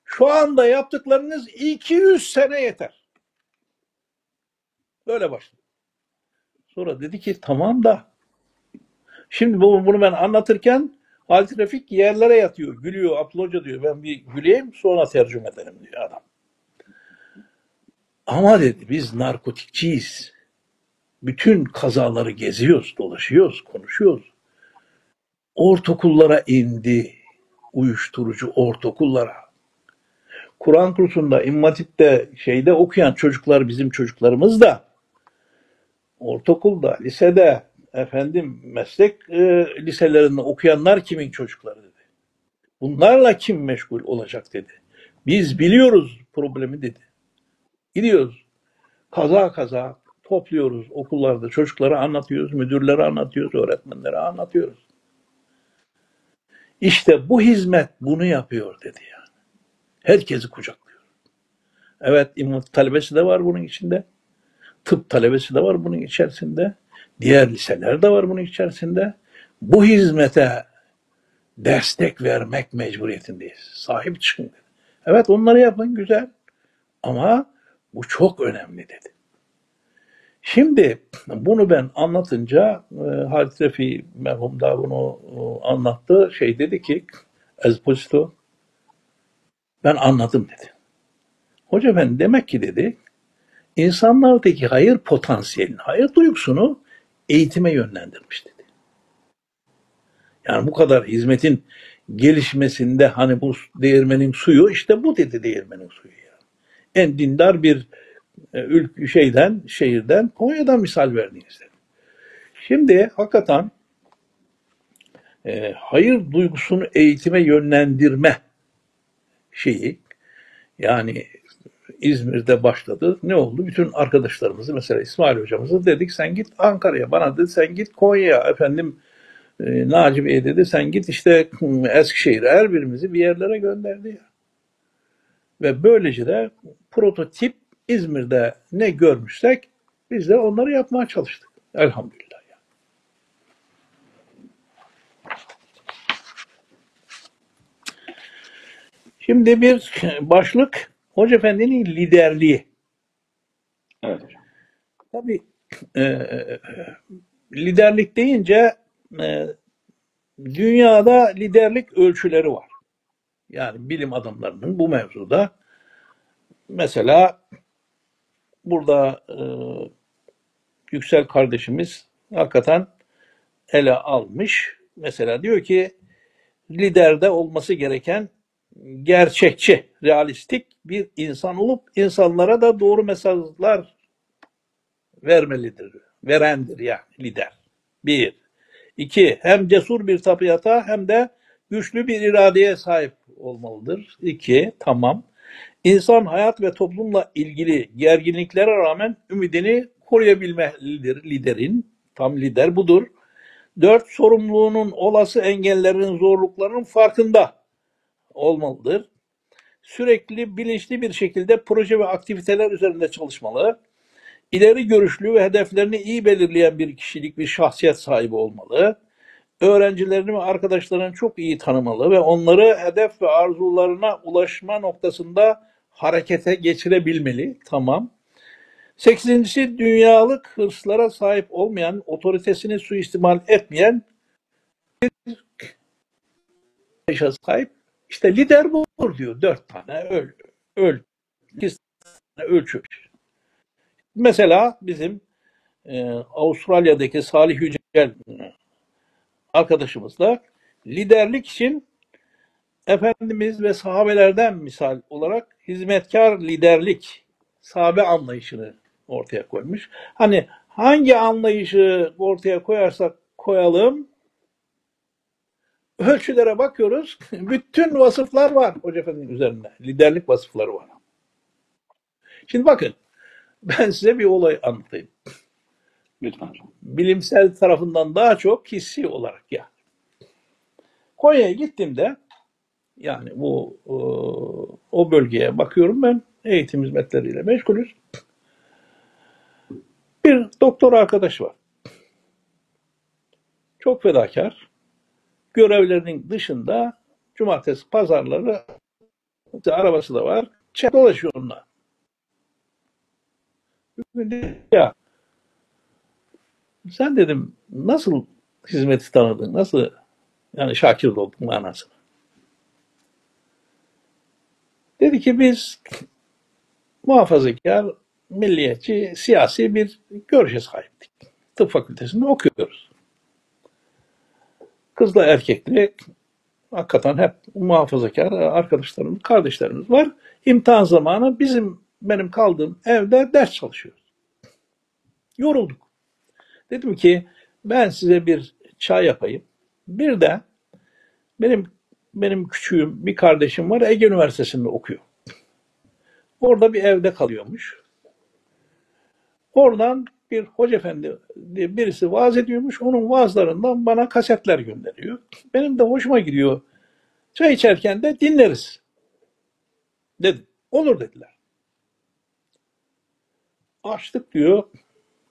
şu anda yaptıklarınız 200 sene yeter. Böyle başladı. Sonra dedi ki tamam da şimdi bu, bunu ben anlatırken Halit Refik yerlere yatıyor, gülüyor. Abdullah Hoca diyor ben bir güleyim sonra tercüme ederim diyor adam. Ama dedi biz narkotikçiyiz. Bütün kazaları geziyoruz, dolaşıyoruz, konuşuyoruz. Ortaokullara indi. Uyuşturucu ortaokullara. Kur'an kursunda, İmam Hatip'te, şeyde okuyan çocuklar bizim çocuklarımız da ortaokulda, lisede, efendim meslek e, liselerinde okuyanlar kimin çocukları dedi. Bunlarla kim meşgul olacak dedi. Biz biliyoruz problemi dedi. Gidiyoruz. Kaza kaza topluyoruz okullarda çocuklara anlatıyoruz, müdürlere anlatıyoruz, öğretmenlere anlatıyoruz. İşte bu hizmet bunu yapıyor dedi yani. Herkesi kucaklıyor. Evet imam talebesi de var bunun içinde. Tıp talebesi de var bunun içerisinde. Diğer liseler de var bunun içerisinde. Bu hizmete destek vermek mecburiyetindeyiz. Sahip çıkın. Evet onları yapın güzel. Ama bu çok önemli dedi. Şimdi bunu ben anlatınca e, Halit Refi merhum da bunu e, anlattı. Şey dedi ki Esposito ben anladım dedi. Hoca ben demek ki dedi insanlardaki hayır potansiyelini, hayır duygusunu eğitime yönlendirmiş dedi. Yani bu kadar hizmetin gelişmesinde hani bu değirmenin suyu işte bu dedi değirmenin suyu. En dindar bir e, ülk şeyden, şehirden, Konya'dan misal verdiniz dedi. Şimdi hakikaten e, hayır duygusunu eğitime yönlendirme şeyi yani İzmir'de başladı. Ne oldu? Bütün arkadaşlarımızı mesela İsmail hocamızı dedik sen git Ankara'ya. Bana dedi sen git Konya'ya. Efendim e, Naci Bey dedi sen git işte Eskişehir'e. Her birimizi bir yerlere gönderdi ya. Ve böylece de prototip İzmir'de ne görmüşsek biz de onları yapmaya çalıştık. Elhamdülillah. Yani. Şimdi bir başlık Hoca Efendi'nin liderliği. Evet hocam. Tabii e, liderlik deyince e, dünyada liderlik ölçüleri var. Yani bilim adamlarının bu mevzuda mesela burada e, Yüksel kardeşimiz hakikaten ele almış. Mesela diyor ki liderde olması gereken gerçekçi, realistik bir insan olup insanlara da doğru mesajlar vermelidir. Verendir yani lider. Bir. İki, hem cesur bir tabiata hem de güçlü bir iradeye sahip olmalıdır. İki, tamam. İnsan hayat ve toplumla ilgili gerginliklere rağmen ümidini koruyabilmelidir liderin. Tam lider budur. Dört, sorumluluğunun olası engellerin, zorluklarının farkında olmalıdır. Sürekli bilinçli bir şekilde proje ve aktiviteler üzerinde çalışmalı. İleri görüşlü ve hedeflerini iyi belirleyen bir kişilik, bir şahsiyet sahibi olmalı. Öğrencilerini ve arkadaşlarını çok iyi tanımalı ve onları hedef ve arzularına ulaşma noktasında harekete geçirebilmeli. Tamam. Sekizincisi dünyalık hırslara sahip olmayan, otoritesini suistimal etmeyen anlayışa sahip. İşte lider budur diyor. Dört tane öl, öl, iki tane ölçü. Mesela bizim e, Avustralya'daki Salih Yücel arkadaşımız da liderlik için Efendimiz ve sahabelerden misal olarak hizmetkar liderlik, sahabe anlayışını ortaya koymuş. Hani hangi anlayışı ortaya koyarsak koyalım, ölçülere bakıyoruz, bütün vasıflar var Hoca Efendi'nin üzerinde. Liderlik vasıfları var. Şimdi bakın, ben size bir olay anlatayım. Lütfen. Bilimsel tarafından daha çok hissi olarak ya. Konya'ya gittiğimde yani bu e, o bölgeye bakıyorum ben eğitim hizmetleriyle meşgulüz. Bir doktor arkadaş var. Çok fedakar. Görevlerinin dışında cumartesi pazarları arabası da var. Çek dolaşıyor onunla. Ya sen dedim nasıl hizmeti tanıdın? Nasıl yani şakir oldun manasını? Dedi ki biz muhafazakar, milliyetçi, siyasi bir görüşe sahiptik. Tıp fakültesinde okuyoruz. Kızla erkekli hakikaten hep muhafazakar arkadaşlarımız, kardeşlerimiz var. İmtihan zamanı bizim benim kaldığım evde ders çalışıyoruz. Yorulduk. Dedim ki ben size bir çay yapayım. Bir de benim benim küçüğüm bir kardeşim var Ege Üniversitesi'nde okuyor. Orada bir evde kalıyormuş. Oradan bir hoca efendi diye birisi vaaz ediyormuş. Onun vaazlarından bana kasetler gönderiyor. Benim de hoşuma gidiyor. Çay içerken de dinleriz. Dedim. Olur dediler. Açtık diyor.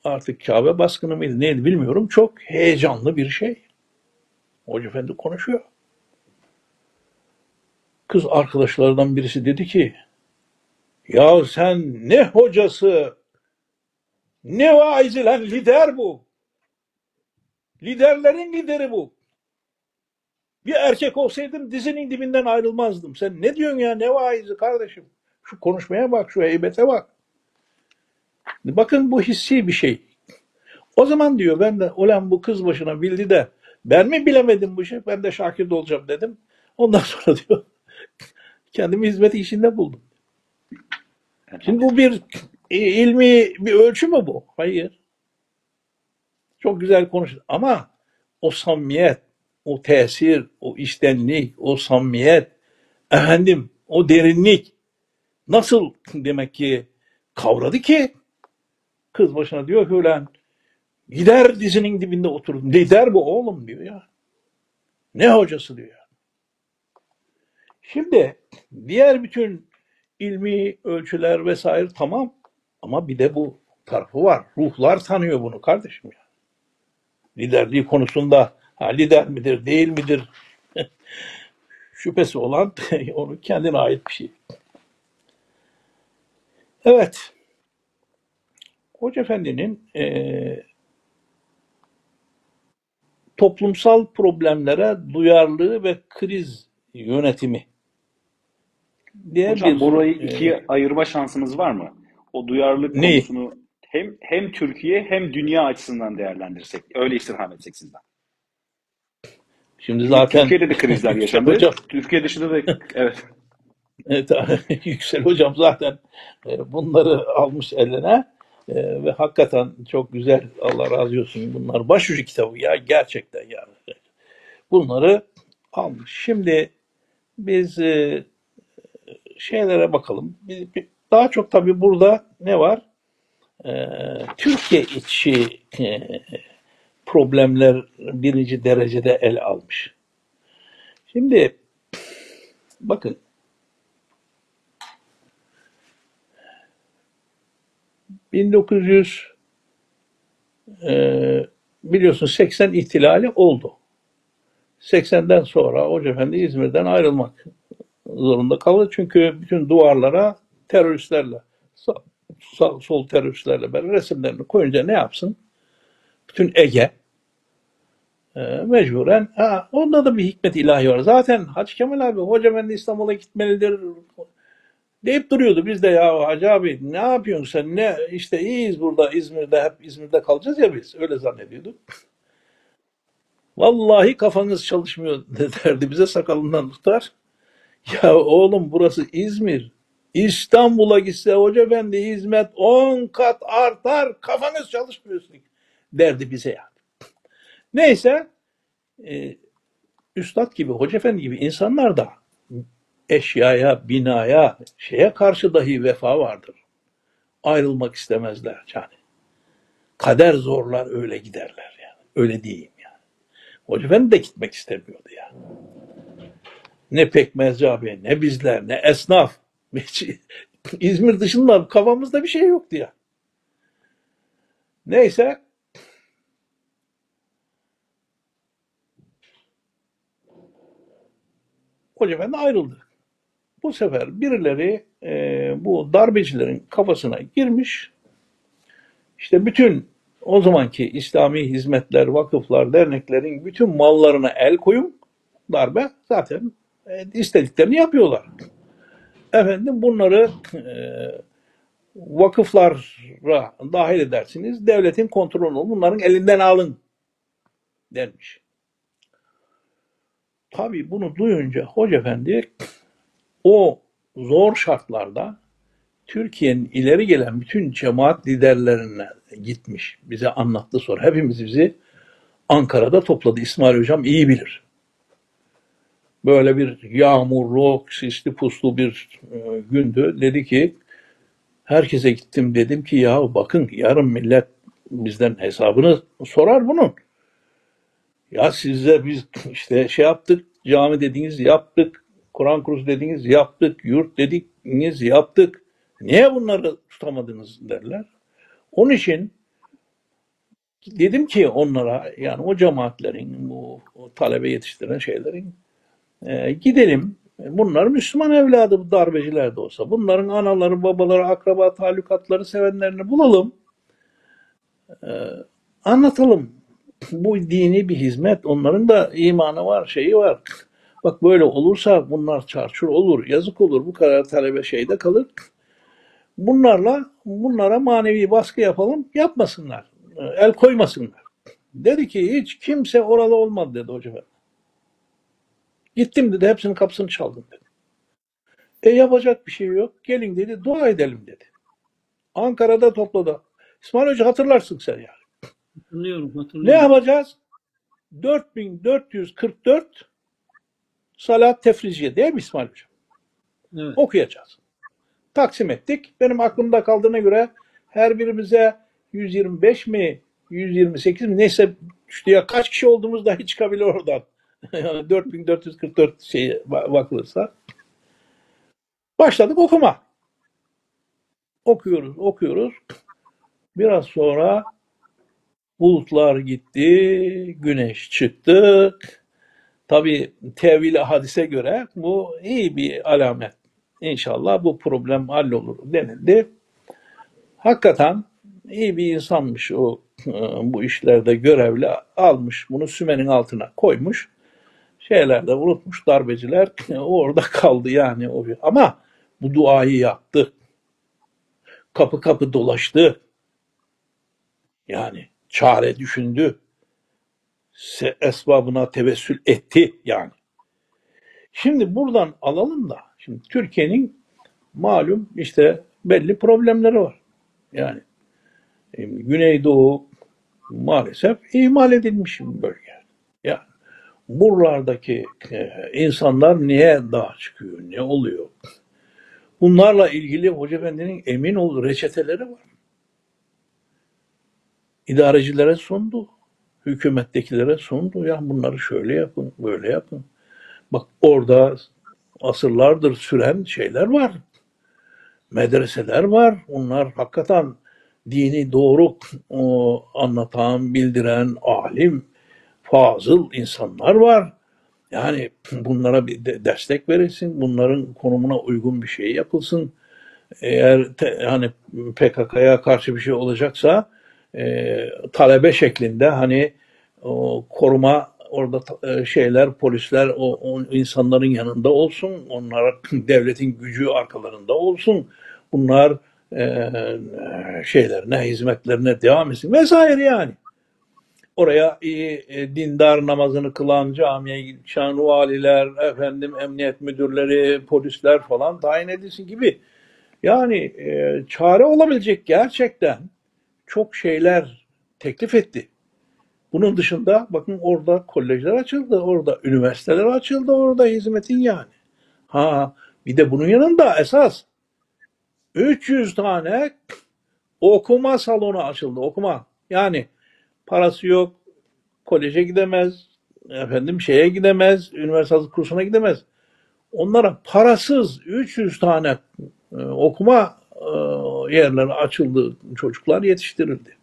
Artık Kabe baskını mıydı neydi bilmiyorum. Çok heyecanlı bir şey. Hoca efendi konuşuyor. Kız arkadaşlardan birisi dedi ki ya sen ne hocası ne vaizi lan lider bu. Liderlerin lideri bu. Bir erkek olsaydım dizinin dibinden ayrılmazdım. Sen ne diyorsun ya ne vaizi kardeşim? Şu konuşmaya bak, şu heybete bak. Bakın bu hissi bir şey. O zaman diyor ben de ulan bu kız başına bildi de ben mi bilemedim bu şey? Ben de Şakir olacağım dedim. Ondan sonra diyor kendimi hizmet işinde buldum. Şimdi bu bir ilmi bir ölçü mü bu? Hayır. Çok güzel konuştu. Ama o samimiyet, o tesir, o iştenlik, o samimiyet, efendim o derinlik nasıl demek ki kavradı ki kız başına diyor ki ulan gider dizinin dibinde oturdum. Lider bu oğlum diyor ya. Ne hocası diyor. Şimdi diğer bütün ilmi ölçüler vesaire tamam ama bir de bu tarafı var. Ruhlar tanıyor bunu kardeşim ya. Liderliği konusunda ha, lider midir değil midir şüphesi olan onu kendine ait bir şey. Evet. Hoca Efendi'nin e, toplumsal problemlere duyarlılığı ve kriz yönetimi diye Hocam bir burayı e, ikiye ayırma şansımız var mı? O duyarlılık neyi? konusunu hem hem Türkiye hem dünya açısından değerlendirsek, öyle istirham etsek sizden. Şimdi zaten Türkiye'de de krizler yaşandı. Hocam, Türkiye dışında da evet. evet, Yüksel Hocam zaten e, bunları almış eline e, ve hakikaten çok güzel Allah razı olsun bunlar başucu kitabı ya gerçekten yani. Bunları almış. Şimdi biz e, şeylere bakalım. Biz, daha çok tabii burada ne var? Ee, Türkiye içi e, problemler birinci derecede ele almış. Şimdi bakın ...1900... e, biliyorsun 80 ihtilali oldu. 80'den sonra Hoca Efendi İzmir'den ayrılmak zorunda kaldı. Çünkü bütün duvarlara teröristlerle, sağ, sol teröristlerle beraber resimlerini koyunca ne yapsın? Bütün Ege e, mecburen ha, onda da bir hikmet ilahi var. Zaten Hacı Kemal abi Hoca Efendi İstanbul'a gitmelidir deyip duruyordu. Biz de ya Hacı abi ne yapıyorsun sen ne işte iyiyiz burada İzmir'de hep İzmir'de kalacağız ya biz öyle zannediyorduk. Vallahi kafanız çalışmıyor derdi bize sakalından tutar. Ya oğlum burası İzmir. İstanbul'a gitse hoca efendi hizmet 10 kat artar kafanız çalışmıyorsun derdi bize yani. Neyse e, üstad gibi hoca efendi gibi insanlar da eşyaya, binaya, şeye karşı dahi vefa vardır. Ayrılmak istemezler yani. Kader zorlar öyle giderler yani. Öyle diyeyim yani. Hoca efendi de gitmek istemiyordu yani. Ne pekmezci abi, ne bizler, ne esnaf. İzmir dışında kafamızda bir şey yoktu ya. Neyse. Hoca Efendi ayrıldı. Bu sefer birileri e, bu darbecilerin kafasına girmiş. İşte bütün o zamanki İslami hizmetler, vakıflar, derneklerin bütün mallarına el koyun. Darbe zaten e, istediklerini yapıyorlar. Efendim bunları e, vakıflara dahil edersiniz. Devletin kontrolünü bunların elinden alın denmiş. Tabi bunu duyunca Hoca Efendi o zor şartlarda Türkiye'nin ileri gelen bütün cemaat liderlerine gitmiş. Bize anlattı sonra. Hepimiz bizi Ankara'da topladı. İsmail Hocam iyi bilir. Böyle bir yağmurlu, sisli puslu bir e, gündü. Dedi ki herkese gittim dedim ki ya bakın yarın millet bizden hesabını sorar bunun. Ya sizle biz işte şey yaptık, cami dediğiniz yaptık, Kur'an kursu dediğiniz yaptık, yurt dediğiniz yaptık. Niye bunları tutamadınız derler. Onun için dedim ki onlara yani o cemaatlerin, bu o talebe yetiştiren şeylerin e, gidelim. Bunlar Müslüman evladı bu darbeciler de olsa. Bunların anaları, babaları, akraba, talukatları, sevenlerini bulalım. E, anlatalım. Bu dini bir hizmet. Onların da imanı var, şeyi var. Bak böyle olursa bunlar çarçur olur, yazık olur. Bu kadar talebe şeyde kalır. Bunlarla bunlara manevi baskı yapalım, yapmasınlar. El koymasınlar. Dedi ki hiç kimse oralı olmadı dedi hoca efendi. Gittim dedi hepsinin kapısını çaldım dedi. E yapacak bir şey yok. Gelin dedi dua edelim dedi. Ankara'da topladı. İsmail Hoca hatırlarsın sen yani. Hatırlıyorum, Ne hatırlıyorum. yapacağız? 4444 salat tefriciye değil mi İsmail Hocam? Evet. Okuyacağız. Taksim ettik. Benim aklımda kaldığına göre her birimize 125 mi 128 mi neyse işte ya kaç kişi olduğumuz dahi çıkabilir oradan. Yani 4444 şey bakılırsa. Başladık okuma. Okuyoruz, okuyoruz. Biraz sonra bulutlar gitti, güneş çıktı. Tabi tevil hadise göre bu iyi bir alamet. İnşallah bu problem hallolur denildi. Hakikaten iyi bir insanmış o e, bu işlerde görevli almış bunu sümenin altına koymuş. Şeylerde unutmuş darbeciler orada kaldı yani o. Ama bu duayı yaptı. Kapı kapı dolaştı. Yani çare düşündü. Esbabına tevessül etti yani. Şimdi buradan alalım da şimdi Türkiye'nin malum işte belli problemleri var. Yani e, Güneydoğu maalesef ihmal edilmiş bir bölge. Yani buralardaki e, insanlar niye dağa çıkıyor, ne oluyor? Bunlarla ilgili Hoca Efendi'nin emin ol reçeteleri var. İdarecilere sundu. Hükümettekilere sundu. Ya bunları şöyle yapın, böyle yapın. Bak orada asırlardır süren şeyler var. Medreseler var. Onlar hakikaten dini doğru anlatan, bildiren, alim, fazıl insanlar var. Yani bunlara bir de destek verilsin, bunların konumuna uygun bir şey yapılsın. Eğer te, hani PKK'ya karşı bir şey olacaksa e, talebe şeklinde hani o koruma orada e, şeyler polisler o, o insanların yanında olsun onlar devletin gücü arkalarında olsun bunlar e, şeylerine hizmetlerine devam etsin vesaire yani. Oraya iyi e, dindar namazını kılan camiye giden valiler efendim emniyet müdürleri polisler falan tayin edilsin gibi. Yani e, çare olabilecek gerçekten çok şeyler teklif etti. Bunun dışında bakın orada kolejler açıldı, orada üniversiteler açıldı, orada hizmetin yani. Ha bir de bunun yanında esas 300 tane okuma salonu açıldı, okuma. Yani parası yok, koleje gidemez, efendim şeye gidemez, üniversite kursuna gidemez. Onlara parasız 300 tane e, okuma e, yerleri açıldı, çocuklar yetiştirildi.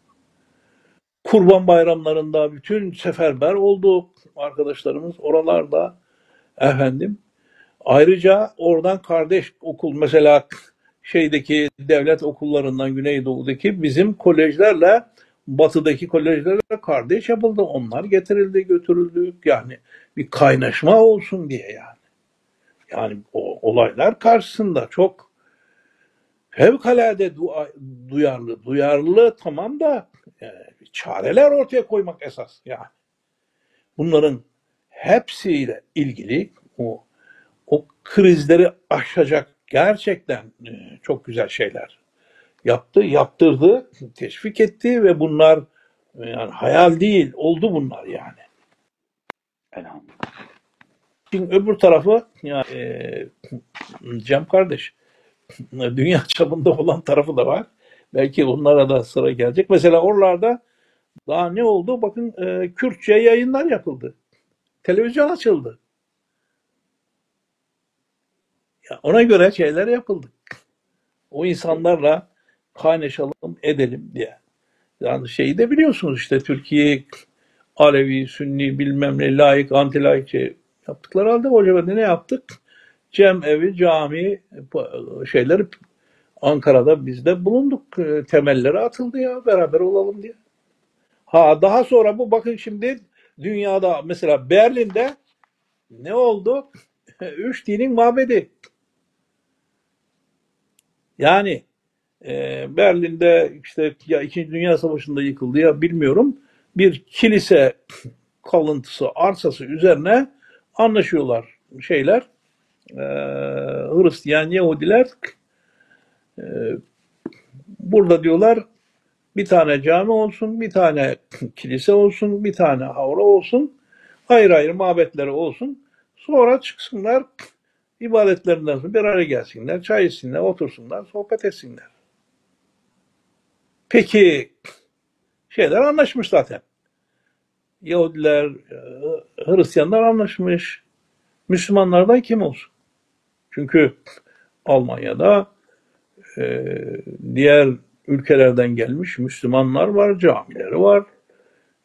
Kurban bayramlarında bütün seferber olduk arkadaşlarımız oralarda efendim. Ayrıca oradan kardeş okul mesela şeydeki devlet okullarından Güneydoğu'daki bizim kolejlerle batıdaki kolejlerle kardeş yapıldı. Onlar getirildi götürüldü. Yani bir kaynaşma olsun diye yani. Yani o olaylar karşısında çok fevkalade dua, duyarlı. Duyarlı tamam da e, çareler ortaya koymak esas yani. Bunların hepsiyle ilgili o o krizleri aşacak gerçekten e, çok güzel şeyler yaptı, yaptırdı, teşvik etti ve bunlar e, yani hayal değil, oldu bunlar yani. Elhamdülillah. Şimdi öbür tarafı yani e, Cem kardeş dünya çapında olan tarafı da var. Belki onlara da sıra gelecek. Mesela oralarda daha ne oldu? Bakın e, Kürtçe yayınlar yapıldı. Televizyon açıldı. Ya ona göre şeyler yapıldı. O insanlarla kaynaşalım edelim diye. Yani şeyi de biliyorsunuz işte Türkiye Alevi, Sünni bilmem ne layık, anti layık şey yaptıkları halde Hoca Efendi ne yaptık? Cem evi, cami şeyleri Ankara'da biz de bulunduk. E, Temelleri atıldı ya beraber olalım diye. Ha daha sonra bu bakın şimdi dünyada mesela Berlin'de ne oldu? Üç dinin mabedi. Yani e, Berlin'de işte ya İkinci Dünya Savaşı'nda yıkıldı ya bilmiyorum. Bir kilise kalıntısı, arsası üzerine anlaşıyorlar şeyler. E, Hristiyan Yahudiler e, burada diyorlar bir tane cami olsun, bir tane kilise olsun, bir tane havra olsun, ayrı ayrı mabetleri olsun. Sonra çıksınlar ibadetlerinden sonra bir araya gelsinler, çay içsinler, otursunlar, sohbet etsinler. Peki şeyler anlaşmış zaten. Yahudiler, e, Hristiyanlar anlaşmış. Müslümanlardan kim olsun? Çünkü Almanya'da e, diğer ülkelerden gelmiş Müslümanlar var, camileri var.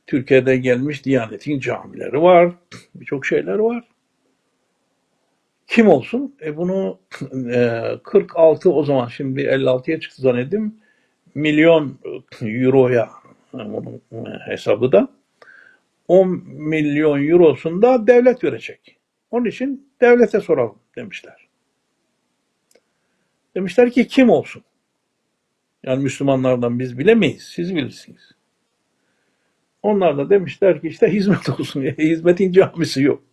Türkiye'de gelmiş Diyanet'in camileri var. Birçok şeyler var. Kim olsun? E bunu e, 46 o zaman şimdi 56'ya çıktı zannedeyim. Milyon euroya onun hesabı da 10 milyon eurosunu da devlet verecek. Onun için devlete soralım demişler. Demişler ki kim olsun? Yani Müslümanlardan biz bilemeyiz, siz bilirsiniz. Onlar da demişler ki işte hizmet olsun. Hizmetin camisi yok.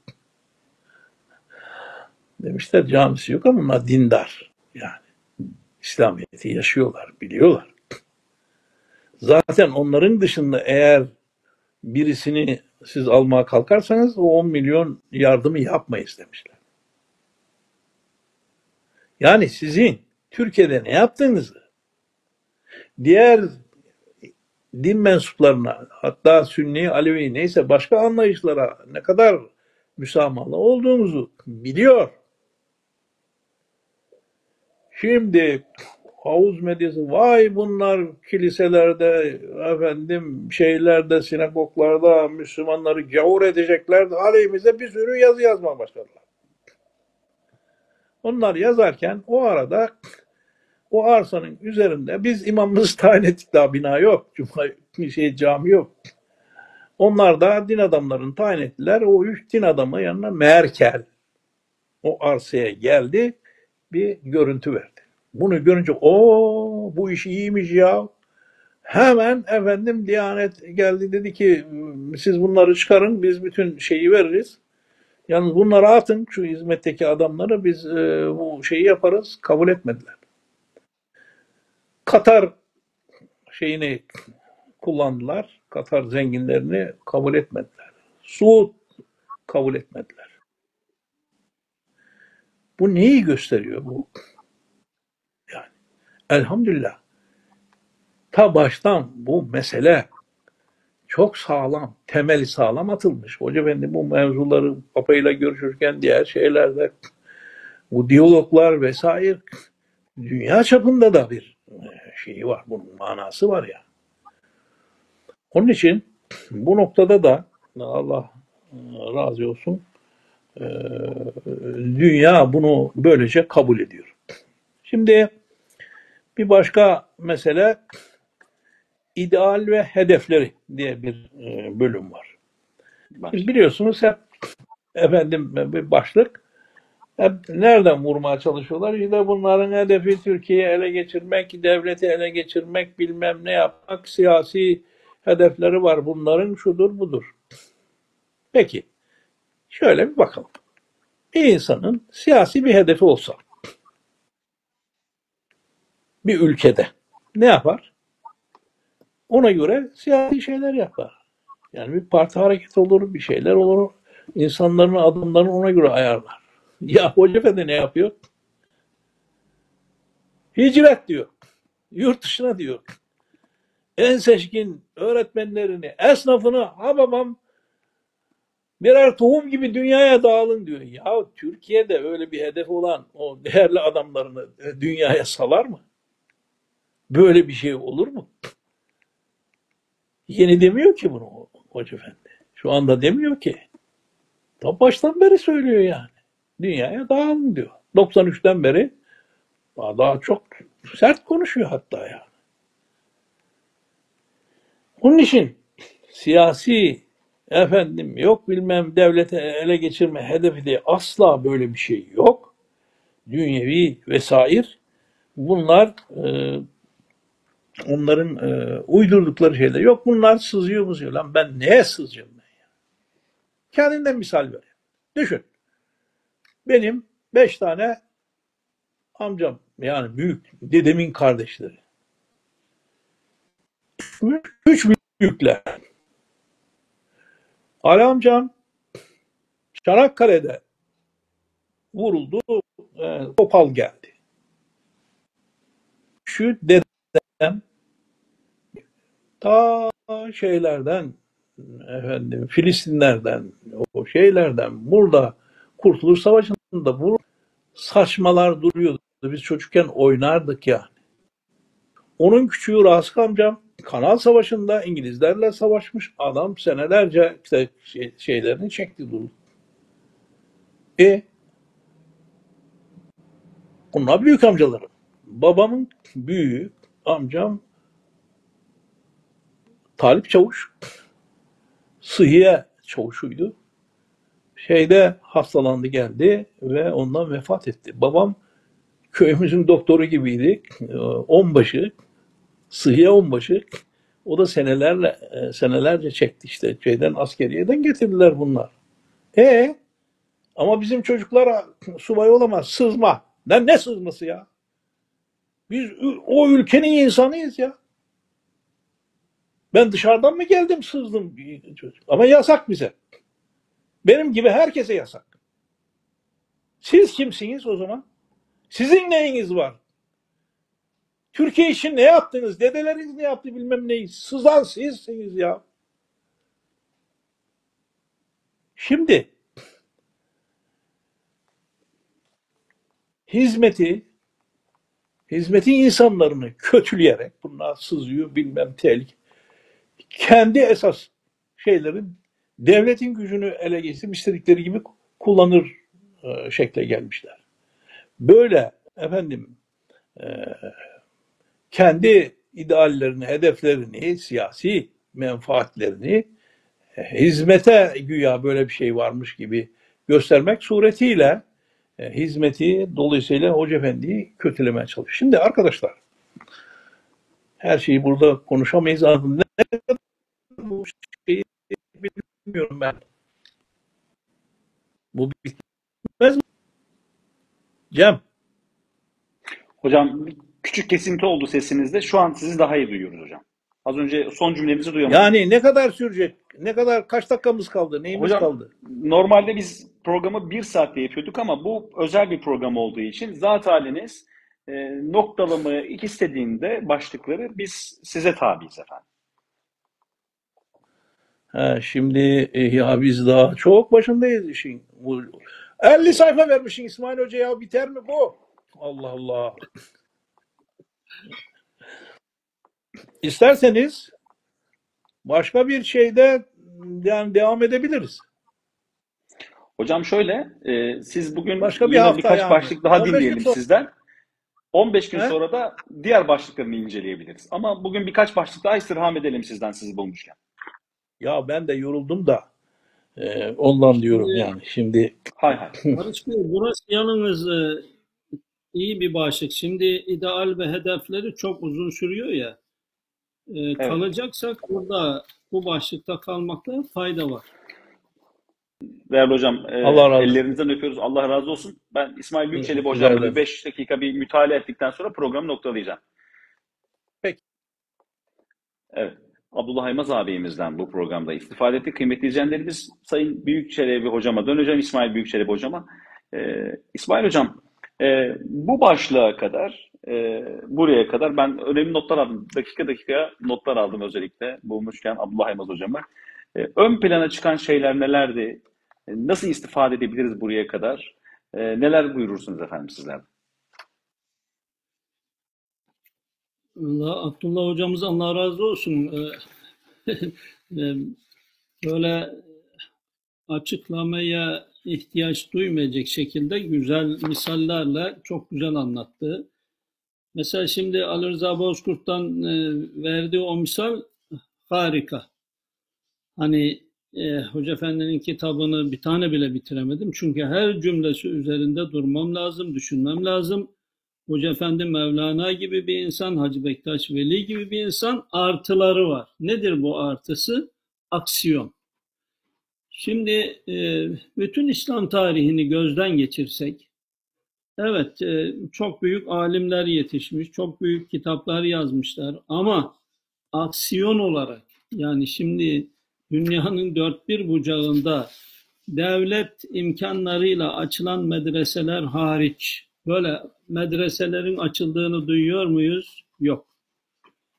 Demişler camisi yok ama onlar dindar. Yani İslamiyet'i yaşıyorlar, biliyorlar. Zaten onların dışında eğer birisini siz almaya kalkarsanız o 10 milyon yardımı yapmayız demişler. Yani sizin Türkiye'de ne yaptığınızı diğer din mensuplarına hatta Sünni, Alevi neyse başka anlayışlara ne kadar müsamahalı olduğumuzu biliyor. Şimdi havuz medyası vay bunlar kiliselerde efendim şeylerde sinagoglarda Müslümanları gavur edecekler aleyhimize bir sürü yazı yazmaya başladılar. Onlar yazarken o arada o arsanın üzerinde biz imamımızı tayin ettik daha bina yok. Cuma şey cami yok. Onlar da din adamlarını tayin ettiler. O üç din adamı yanına Merkel o arsaya geldi bir görüntü verdi. Bunu görünce o bu iş iyiymiş ya. Hemen efendim Diyanet geldi dedi ki siz bunları çıkarın biz bütün şeyi veririz. Yalnız bunları atın şu hizmetteki adamları biz e, bu şeyi yaparız. Kabul etmediler. Katar şeyini kullandılar. Katar zenginlerini kabul etmediler. Suud kabul etmediler. Bu neyi gösteriyor bu? Yani elhamdülillah ta baştan bu mesele çok sağlam, temeli sağlam atılmış. Hoca Efendi bu mevzuları papayla görüşürken diğer şeylerde bu diyaloglar vesaire dünya çapında da bir şeyi var. Bunun manası var ya. Onun için bu noktada da Allah razı olsun dünya bunu böylece kabul ediyor. Şimdi bir başka mesele ideal ve hedefleri diye bir bölüm var. Biliyorsunuz hep efendim bir başlık hep nereden vurmaya çalışıyorlar? İşte bunların hedefi Türkiye'yi ele geçirmek, devleti ele geçirmek, bilmem ne yapmak, siyasi hedefleri var bunların, şudur budur. Peki, şöyle bir bakalım. Bir insanın siyasi bir hedefi olsa, bir ülkede ne yapar? Ona göre siyasi şeyler yapar. Yani bir parti hareket olur, bir şeyler olur. İnsanların, adımlarını ona göre ayarlar. Ya Hoca Efendi ne yapıyor? Hicret diyor. Yurt dışına diyor. En seçkin öğretmenlerini, esnafını, ha babam birer tohum gibi dünyaya dağılın diyor. Ya Türkiye'de öyle bir hedef olan o değerli adamlarını dünyaya salar mı? Böyle bir şey olur mu? Yeni demiyor ki bunu Hoca Efendi. Şu anda demiyor ki. Ta baştan beri söylüyor yani. Dünyaya dağılın diyor. 93'ten beri daha, çok sert konuşuyor hatta yani. Onun için siyasi efendim yok bilmem devlete ele geçirme hedefi diye asla böyle bir şey yok. Dünyevi vesaire bunlar e, onların e, uydurdukları şeyler. Yok bunlar sızıyor mu Lan ben neye sızacağım ben ya? Kendinden misal vereyim. Düşün. Benim beş tane amcam yani büyük dedemin kardeşleri. Üç büyükler. Ali amcam Çanakkale'de vuruldu. E, topal geldi. Şu dedem ta şeylerden efendim Filistinlerden o şeylerden burada Kurtuluş Savaşı'nda bu saçmalar duruyordu. Biz çocukken oynardık yani. Onun küçüğü Rasık amcam Kanal Savaşı'nda İngilizlerle savaşmış adam senelerce işte şey, şeylerini çekti duru. E bunlar büyük amcalarım. Babamın büyük amcam Talip Çavuş sıhhiye çavuşuydu. Şeyde hastalandı geldi ve ondan vefat etti. Babam köyümüzün doktoru gibiydi. Onbaşı, sıhhiye onbaşı. O da senelerle senelerce çekti işte şeyden askeriyeden getirdiler bunlar. E ama bizim çocuklara subay olamaz. Sızma. Ne, ne sızması ya? Biz o ülkenin insanıyız ya. Ben dışarıdan mı geldim sızdım. Ama yasak bize. Benim gibi herkese yasak. Siz kimsiniz o zaman? Sizin neyiniz var? Türkiye için ne yaptınız? Dedeleriniz ne yaptı bilmem neyi. Sızan sizsiniz ya. Şimdi hizmeti hizmetin insanlarını kötüleyerek bunlar sızıyor bilmem tehlike kendi esas şeylerin devletin gücünü ele geçirip istedikleri gibi kullanır e, şekle gelmişler. Böyle efendim e, kendi ideallerini, hedeflerini, siyasi menfaatlerini hizmete güya böyle bir şey varmış gibi göstermek suretiyle e, hizmeti dolayısıyla Hoca Efendi'yi kötülemeye çalışıyor. Şimdi arkadaşlar her şeyi burada konuşamayız. Ne bilmiyorum ben. Bu bitmez mi? Cem. Hocam küçük kesinti oldu sesinizde. Şu an sizi daha iyi duyuyoruz hocam. Az önce son cümlenizi duyamadım. Yani ne kadar sürecek? Ne kadar kaç dakikamız kaldı? Neyimiz Hocam, kaldı? Normalde biz programı bir saatte yapıyorduk ama bu özel bir program olduğu için zat haliniz e, noktalama istediğinde başlıkları biz size tabiiz efendim. Ha, şimdi e, ya biz daha çok başındayız işin. Bu- 50 sayfa vermişsin İsmail Hoca ya biter mi bu? Allah Allah. İsterseniz başka bir şeyde yani devam edebiliriz. Hocam şöyle, e, siz bugün Başka bir yine hafta birkaç yani. başlık daha 15 gün dinleyelim sonra- sizden. 15 gün He? sonra da diğer başlıklarını inceleyebiliriz. Ama bugün birkaç başlık daha istirham edelim sizden sizi bulmuşken. Ya ben de yoruldum da e, ondan diyorum yani. Şimdi Hay hay. Barış Bey, burası yalnız e, iyi bir başlık. Şimdi ideal ve hedefleri çok uzun sürüyor ya. E, Kalacaksak burada bu başlıkta kalmakta fayda var. Değerli hocam, e, Allah razı olsun. ellerinizden öpüyoruz. Allah razı olsun. Ben İsmail Büyükçelebi Rica hocamla ederim. bir 5 dakika bir mütalaa ettikten sonra programı noktalayacağım. Peki. Evet. Abdullah Aymaz abimizden bu programda istifade ettik. Kıymetli izleyenlerimiz Sayın Büyükçelebi hocama döneceğim. İsmail Büyükçelebi hocama. Ee, İsmail hocam e, bu başlığa kadar e, buraya kadar ben önemli notlar aldım. Dakika dakika notlar aldım özellikle bulmuşken Abdullah Aymaz hocama. E, ön plana çıkan şeyler nelerdi? E, Nasıl istifade edebiliriz buraya kadar? E, neler buyurursunuz efendim sizler? Allah, Abdullah hocamız Allah razı olsun. Ee, e, Böyle açıklamaya ihtiyaç duymayacak şekilde güzel misallerle çok güzel anlattı. Mesela şimdi Ali Rıza Bozkurt'tan e, verdiği o misal harika. Hani e, Hoca Efendi'nin kitabını bir tane bile bitiremedim. Çünkü her cümlesi üzerinde durmam lazım, düşünmem lazım. Hoca Efendi Mevlana gibi bir insan, Hacı Bektaş Veli gibi bir insan artıları var. Nedir bu artısı? Aksiyon. Şimdi e, bütün İslam tarihini gözden geçirsek, evet e, çok büyük alimler yetişmiş, çok büyük kitaplar yazmışlar ama aksiyon olarak yani şimdi dünyanın dört bir bucağında devlet imkanlarıyla açılan medreseler hariç böyle medreselerin açıldığını duyuyor muyuz? Yok.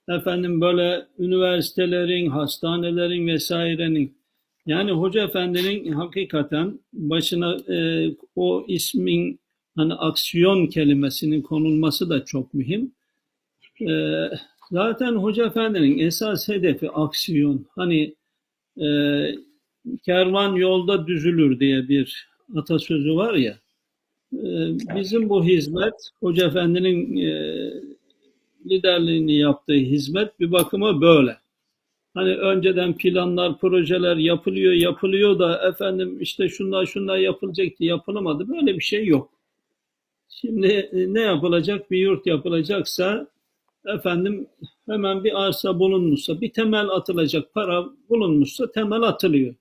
Efendim böyle üniversitelerin, hastanelerin vesairenin yani Hoca Efendi'nin hakikaten başına e, o ismin hani aksiyon kelimesinin konulması da çok mühim. E, zaten Hoca Efendi'nin esas hedefi aksiyon. Hani e, kervan yolda düzülür diye bir atasözü var ya. E, bizim bu hizmet Hoca Efendi'nin e, liderliğini yaptığı hizmet bir bakıma böyle. Hani önceden planlar, projeler yapılıyor, yapılıyor da efendim işte şunlar şunlar yapılacaktı, yapılamadı. Böyle bir şey yok. Şimdi e, ne yapılacak? Bir yurt yapılacaksa efendim hemen bir arsa bulunmuşsa, bir temel atılacak para bulunmuşsa temel atılıyor.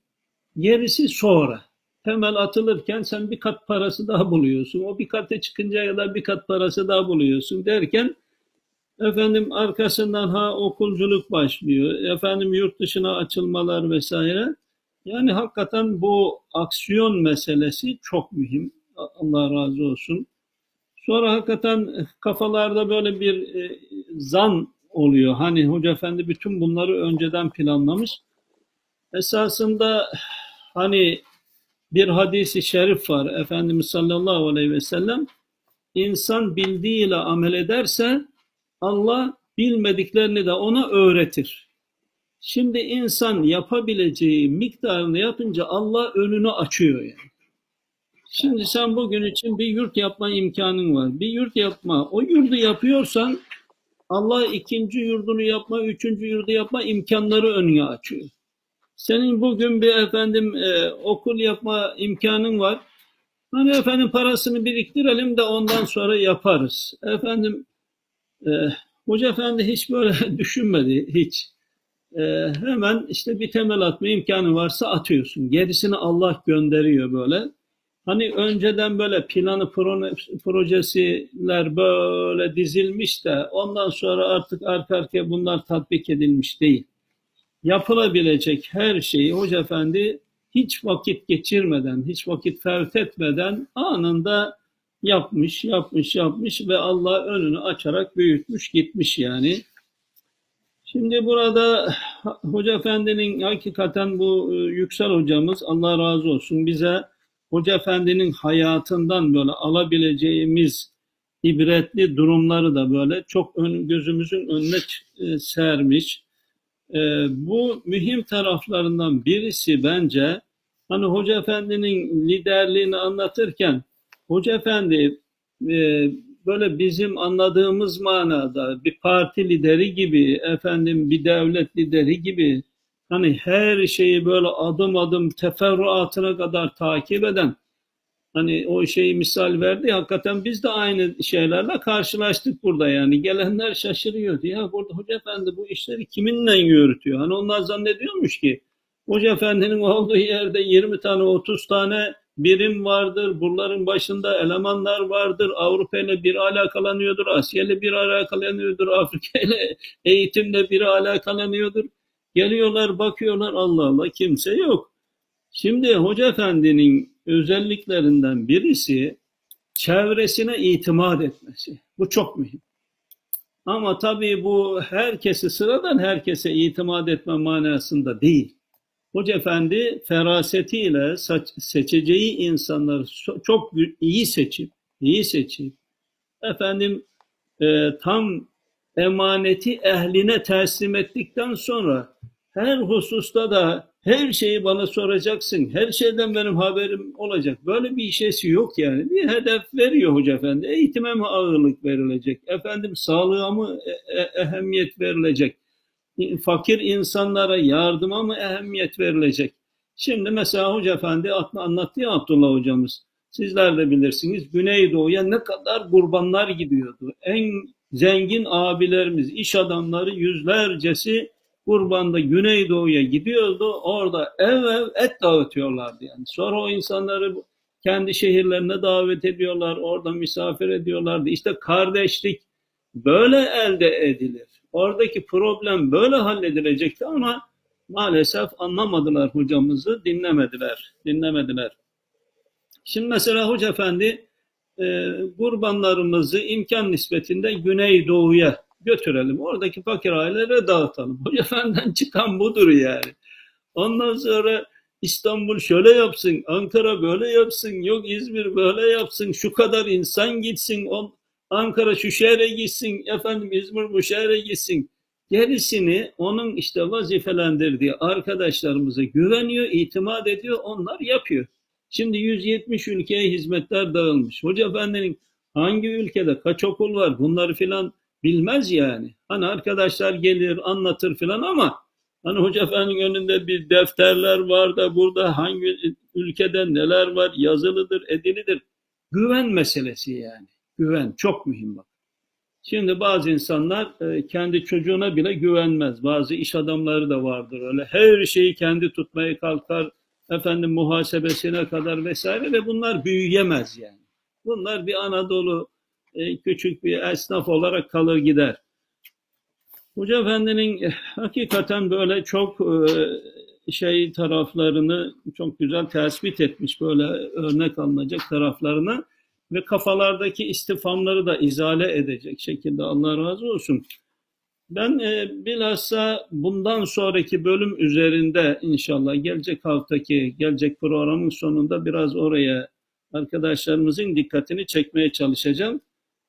Gerisi sonra. Temel atılırken sen bir kat parası daha buluyorsun. O bir kata çıkıncaya kadar bir kat parası daha buluyorsun derken Efendim arkasından ha okulculuk başlıyor. Efendim yurt dışına açılmalar vesaire. Yani hakikaten bu aksiyon meselesi çok mühim. Allah razı olsun. Sonra hakikaten kafalarda böyle bir e, zan oluyor. Hani Hoca Efendi bütün bunları önceden planlamış. Esasında hani bir hadisi şerif var. Efendimiz sallallahu aleyhi ve sellem insan bildiğiyle amel ederse Allah bilmediklerini de ona öğretir. Şimdi insan yapabileceği miktarını yapınca Allah önünü açıyor yani. Şimdi sen bugün için bir yurt yapma imkanın var. Bir yurt yapma. O yurdu yapıyorsan Allah ikinci yurdunu yapma, üçüncü yurdu yapma imkanları önüne açıyor. Senin bugün bir efendim e, okul yapma imkanın var. Hani efendim parasını biriktirelim de ondan sonra yaparız. Efendim e, Hoca Efendi hiç böyle düşünmedi hiç. E, hemen işte bir temel atma imkanı varsa atıyorsun. Gerisini Allah gönderiyor böyle. Hani önceden böyle planı pro- projesiler böyle dizilmiş de ondan sonra artık arka arkaya bunlar tatbik edilmiş değil. Yapılabilecek her şeyi Hoca Efendi hiç vakit geçirmeden, hiç vakit fevt etmeden anında yapmış, yapmış, yapmış ve Allah önünü açarak büyütmüş gitmiş yani. Şimdi burada Hoca Efendi'nin hakikaten bu e, Yüksel hocamız Allah razı olsun bize Hoca Efendi'nin hayatından böyle alabileceğimiz ibretli durumları da böyle çok ön, gözümüzün önüne e, sermiş. E, bu mühim taraflarından birisi bence hani Hoca Efendi'nin liderliğini anlatırken Hoca Efendi e, böyle bizim anladığımız manada bir parti lideri gibi, efendim bir devlet lideri gibi hani her şeyi böyle adım adım teferruatına kadar takip eden hani o şeyi misal verdi. Hakikaten biz de aynı şeylerle karşılaştık burada yani. Gelenler şaşırıyordu. Ya burada Hoca Efendi bu işleri kiminle yürütüyor? Hani onlar zannediyormuş ki Hoca Efendi'nin olduğu yerde 20 tane 30 tane birim vardır. Bunların başında elemanlar vardır. Avrupa ile biri alakalanıyordur. Asya ile biri alakalanıyordur. Afrika ile eğitimle biri alakalanıyordur. Geliyorlar bakıyorlar Allah Allah kimse yok. Şimdi Hoca Efendi'nin özelliklerinden birisi çevresine itimat etmesi. Bu çok mühim. Ama tabii bu herkesi sıradan herkese itimat etme manasında değil. Hoca Efendi ferasetiyle seçeceği insanları çok iyi seçip, iyi seçip, efendim e, tam emaneti ehline teslim ettikten sonra her hususta da her şeyi bana soracaksın, her şeyden benim haberim olacak. Böyle bir şeysi yok yani. Bir hedef veriyor Hoca Efendi. Eğitime mi ağırlık verilecek? Efendim sağlığa mı e e ehemmiyet verilecek? fakir insanlara yardıma mı ehemmiyet verilecek? Şimdi mesela Hoca Efendi anlattı ya Abdullah hocamız. Sizler de bilirsiniz Güneydoğu'ya ne kadar kurbanlar gidiyordu. En zengin abilerimiz, iş adamları yüzlercesi kurbanda Güneydoğu'ya gidiyordu. Orada ev ev et dağıtıyorlardı yani. Sonra o insanları kendi şehirlerine davet ediyorlar. Orada misafir ediyorlardı. İşte kardeşlik böyle elde edilir. Oradaki problem böyle halledilecekti ama maalesef anlamadılar hocamızı, dinlemediler, dinlemediler. Şimdi mesela Hoca Efendi e, kurbanlarımızı imkan nispetinde Güneydoğu'ya götürelim. Oradaki fakir ailelere dağıtalım. Hoca Efendi'den çıkan budur yani. Ondan sonra İstanbul şöyle yapsın, Ankara böyle yapsın, yok İzmir böyle yapsın, şu kadar insan gitsin, on, Ankara şu şehre gitsin, efendim İzmir bu şehre gitsin. Gerisini onun işte vazifelendirdiği arkadaşlarımıza güveniyor, itimat ediyor, onlar yapıyor. Şimdi 170 ülkeye hizmetler dağılmış. Hoca Efendi'nin hangi ülkede kaç okul var bunları filan bilmez yani. Hani arkadaşlar gelir anlatır filan ama hani Hoca Efendi'nin önünde bir defterler var da burada hangi ülkede neler var yazılıdır, edilidir. Güven meselesi yani. Güven çok mühim bak. Şimdi bazı insanlar e, kendi çocuğuna bile güvenmez. Bazı iş adamları da vardır öyle. Her şeyi kendi tutmaya kalkar. Efendim muhasebesine kadar vesaire ve bunlar büyüyemez yani. Bunlar bir Anadolu küçük bir esnaf olarak kalır gider. Hoca Efendi'nin e, hakikaten böyle çok şey taraflarını çok güzel tespit etmiş böyle örnek alınacak taraflarını ve kafalardaki istifamları da izale edecek şekilde Allah razı olsun. Ben e, bilhassa bundan sonraki bölüm üzerinde inşallah gelecek haftaki, gelecek programın sonunda biraz oraya arkadaşlarımızın dikkatini çekmeye çalışacağım.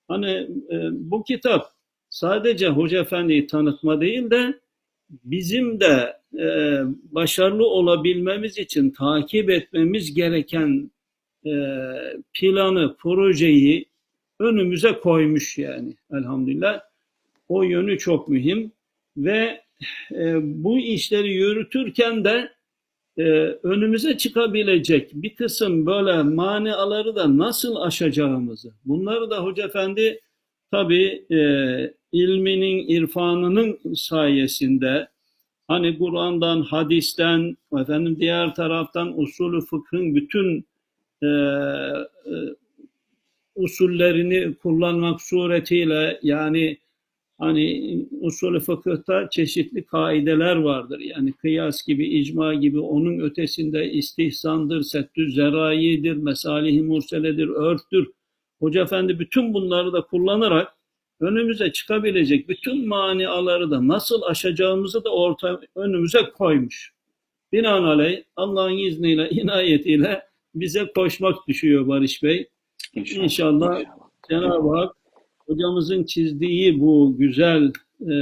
Hani e, bu kitap sadece Hoca Efendi'yi tanıtma değil de bizim de e, başarılı olabilmemiz için takip etmemiz gereken e, planı, projeyi önümüze koymuş yani elhamdülillah. O yönü çok mühim ve e, bu işleri yürütürken de e, önümüze çıkabilecek bir kısım böyle maniaları da nasıl aşacağımızı, bunları da Hoca Efendi tabii e, ilminin, irfanının sayesinde hani Kur'an'dan, hadisten, efendim diğer taraftan usulü fıkhın bütün e, e, usullerini kullanmak suretiyle yani hani usulü fıkıhta çeşitli kaideler vardır. Yani kıyas gibi, icma gibi onun ötesinde istihsandır, settü zerayidir, mesalih-i murseledir, örftür. Hoca Efendi bütün bunları da kullanarak önümüze çıkabilecek bütün maniaları da nasıl aşacağımızı da orta önümüze koymuş. Binaenaleyh Allah'ın izniyle, inayetiyle bize koşmak düşüyor Barış Bey. İnşallah. İnşallah Cenab-ı Hak hocamızın çizdiği bu güzel e,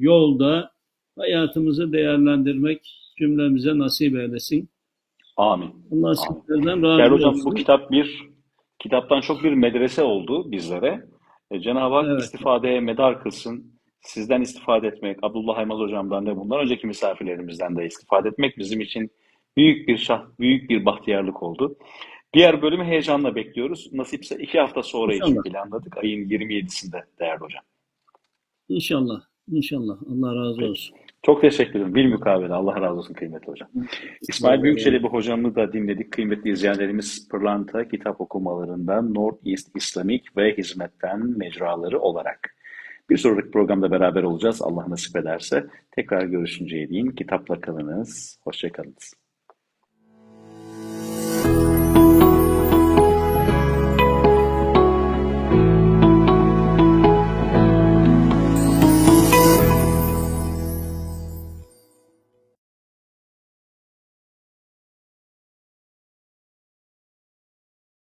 yolda hayatımızı değerlendirmek cümlemize nasip eylesin. Amin. Allah sizlerden razı Değerli hocam olsun. bu kitap bir kitaptan çok bir medrese oldu bizlere. E, Cenab-ı Hak Evet. istifadeye medar kılsın. Sizden istifade etmek, Abdullah Aymaz hocamdan da bundan önceki misafirlerimizden de istifade etmek bizim için büyük bir şah, büyük bir bahtiyarlık oldu. Diğer bölümü heyecanla bekliyoruz. Nasipse iki hafta sonra için İnşallah. planladık. Ayın 27'sinde değerli hocam. İnşallah. İnşallah. Allah razı Peki. olsun. Çok teşekkür ederim. Bilmukabele. Allah razı olsun kıymetli hocam. İsmail Büyükçelebi hocamı da dinledik. Kıymetli izleyenlerimiz Pırlanta kitap okumalarından North East İslamik ve Hizmetten Mecraları olarak. Bir sonraki programda beraber olacağız. Allah nasip ederse. Tekrar görüşünceye değin. Kitapla kalınız. Hoşçakalınız.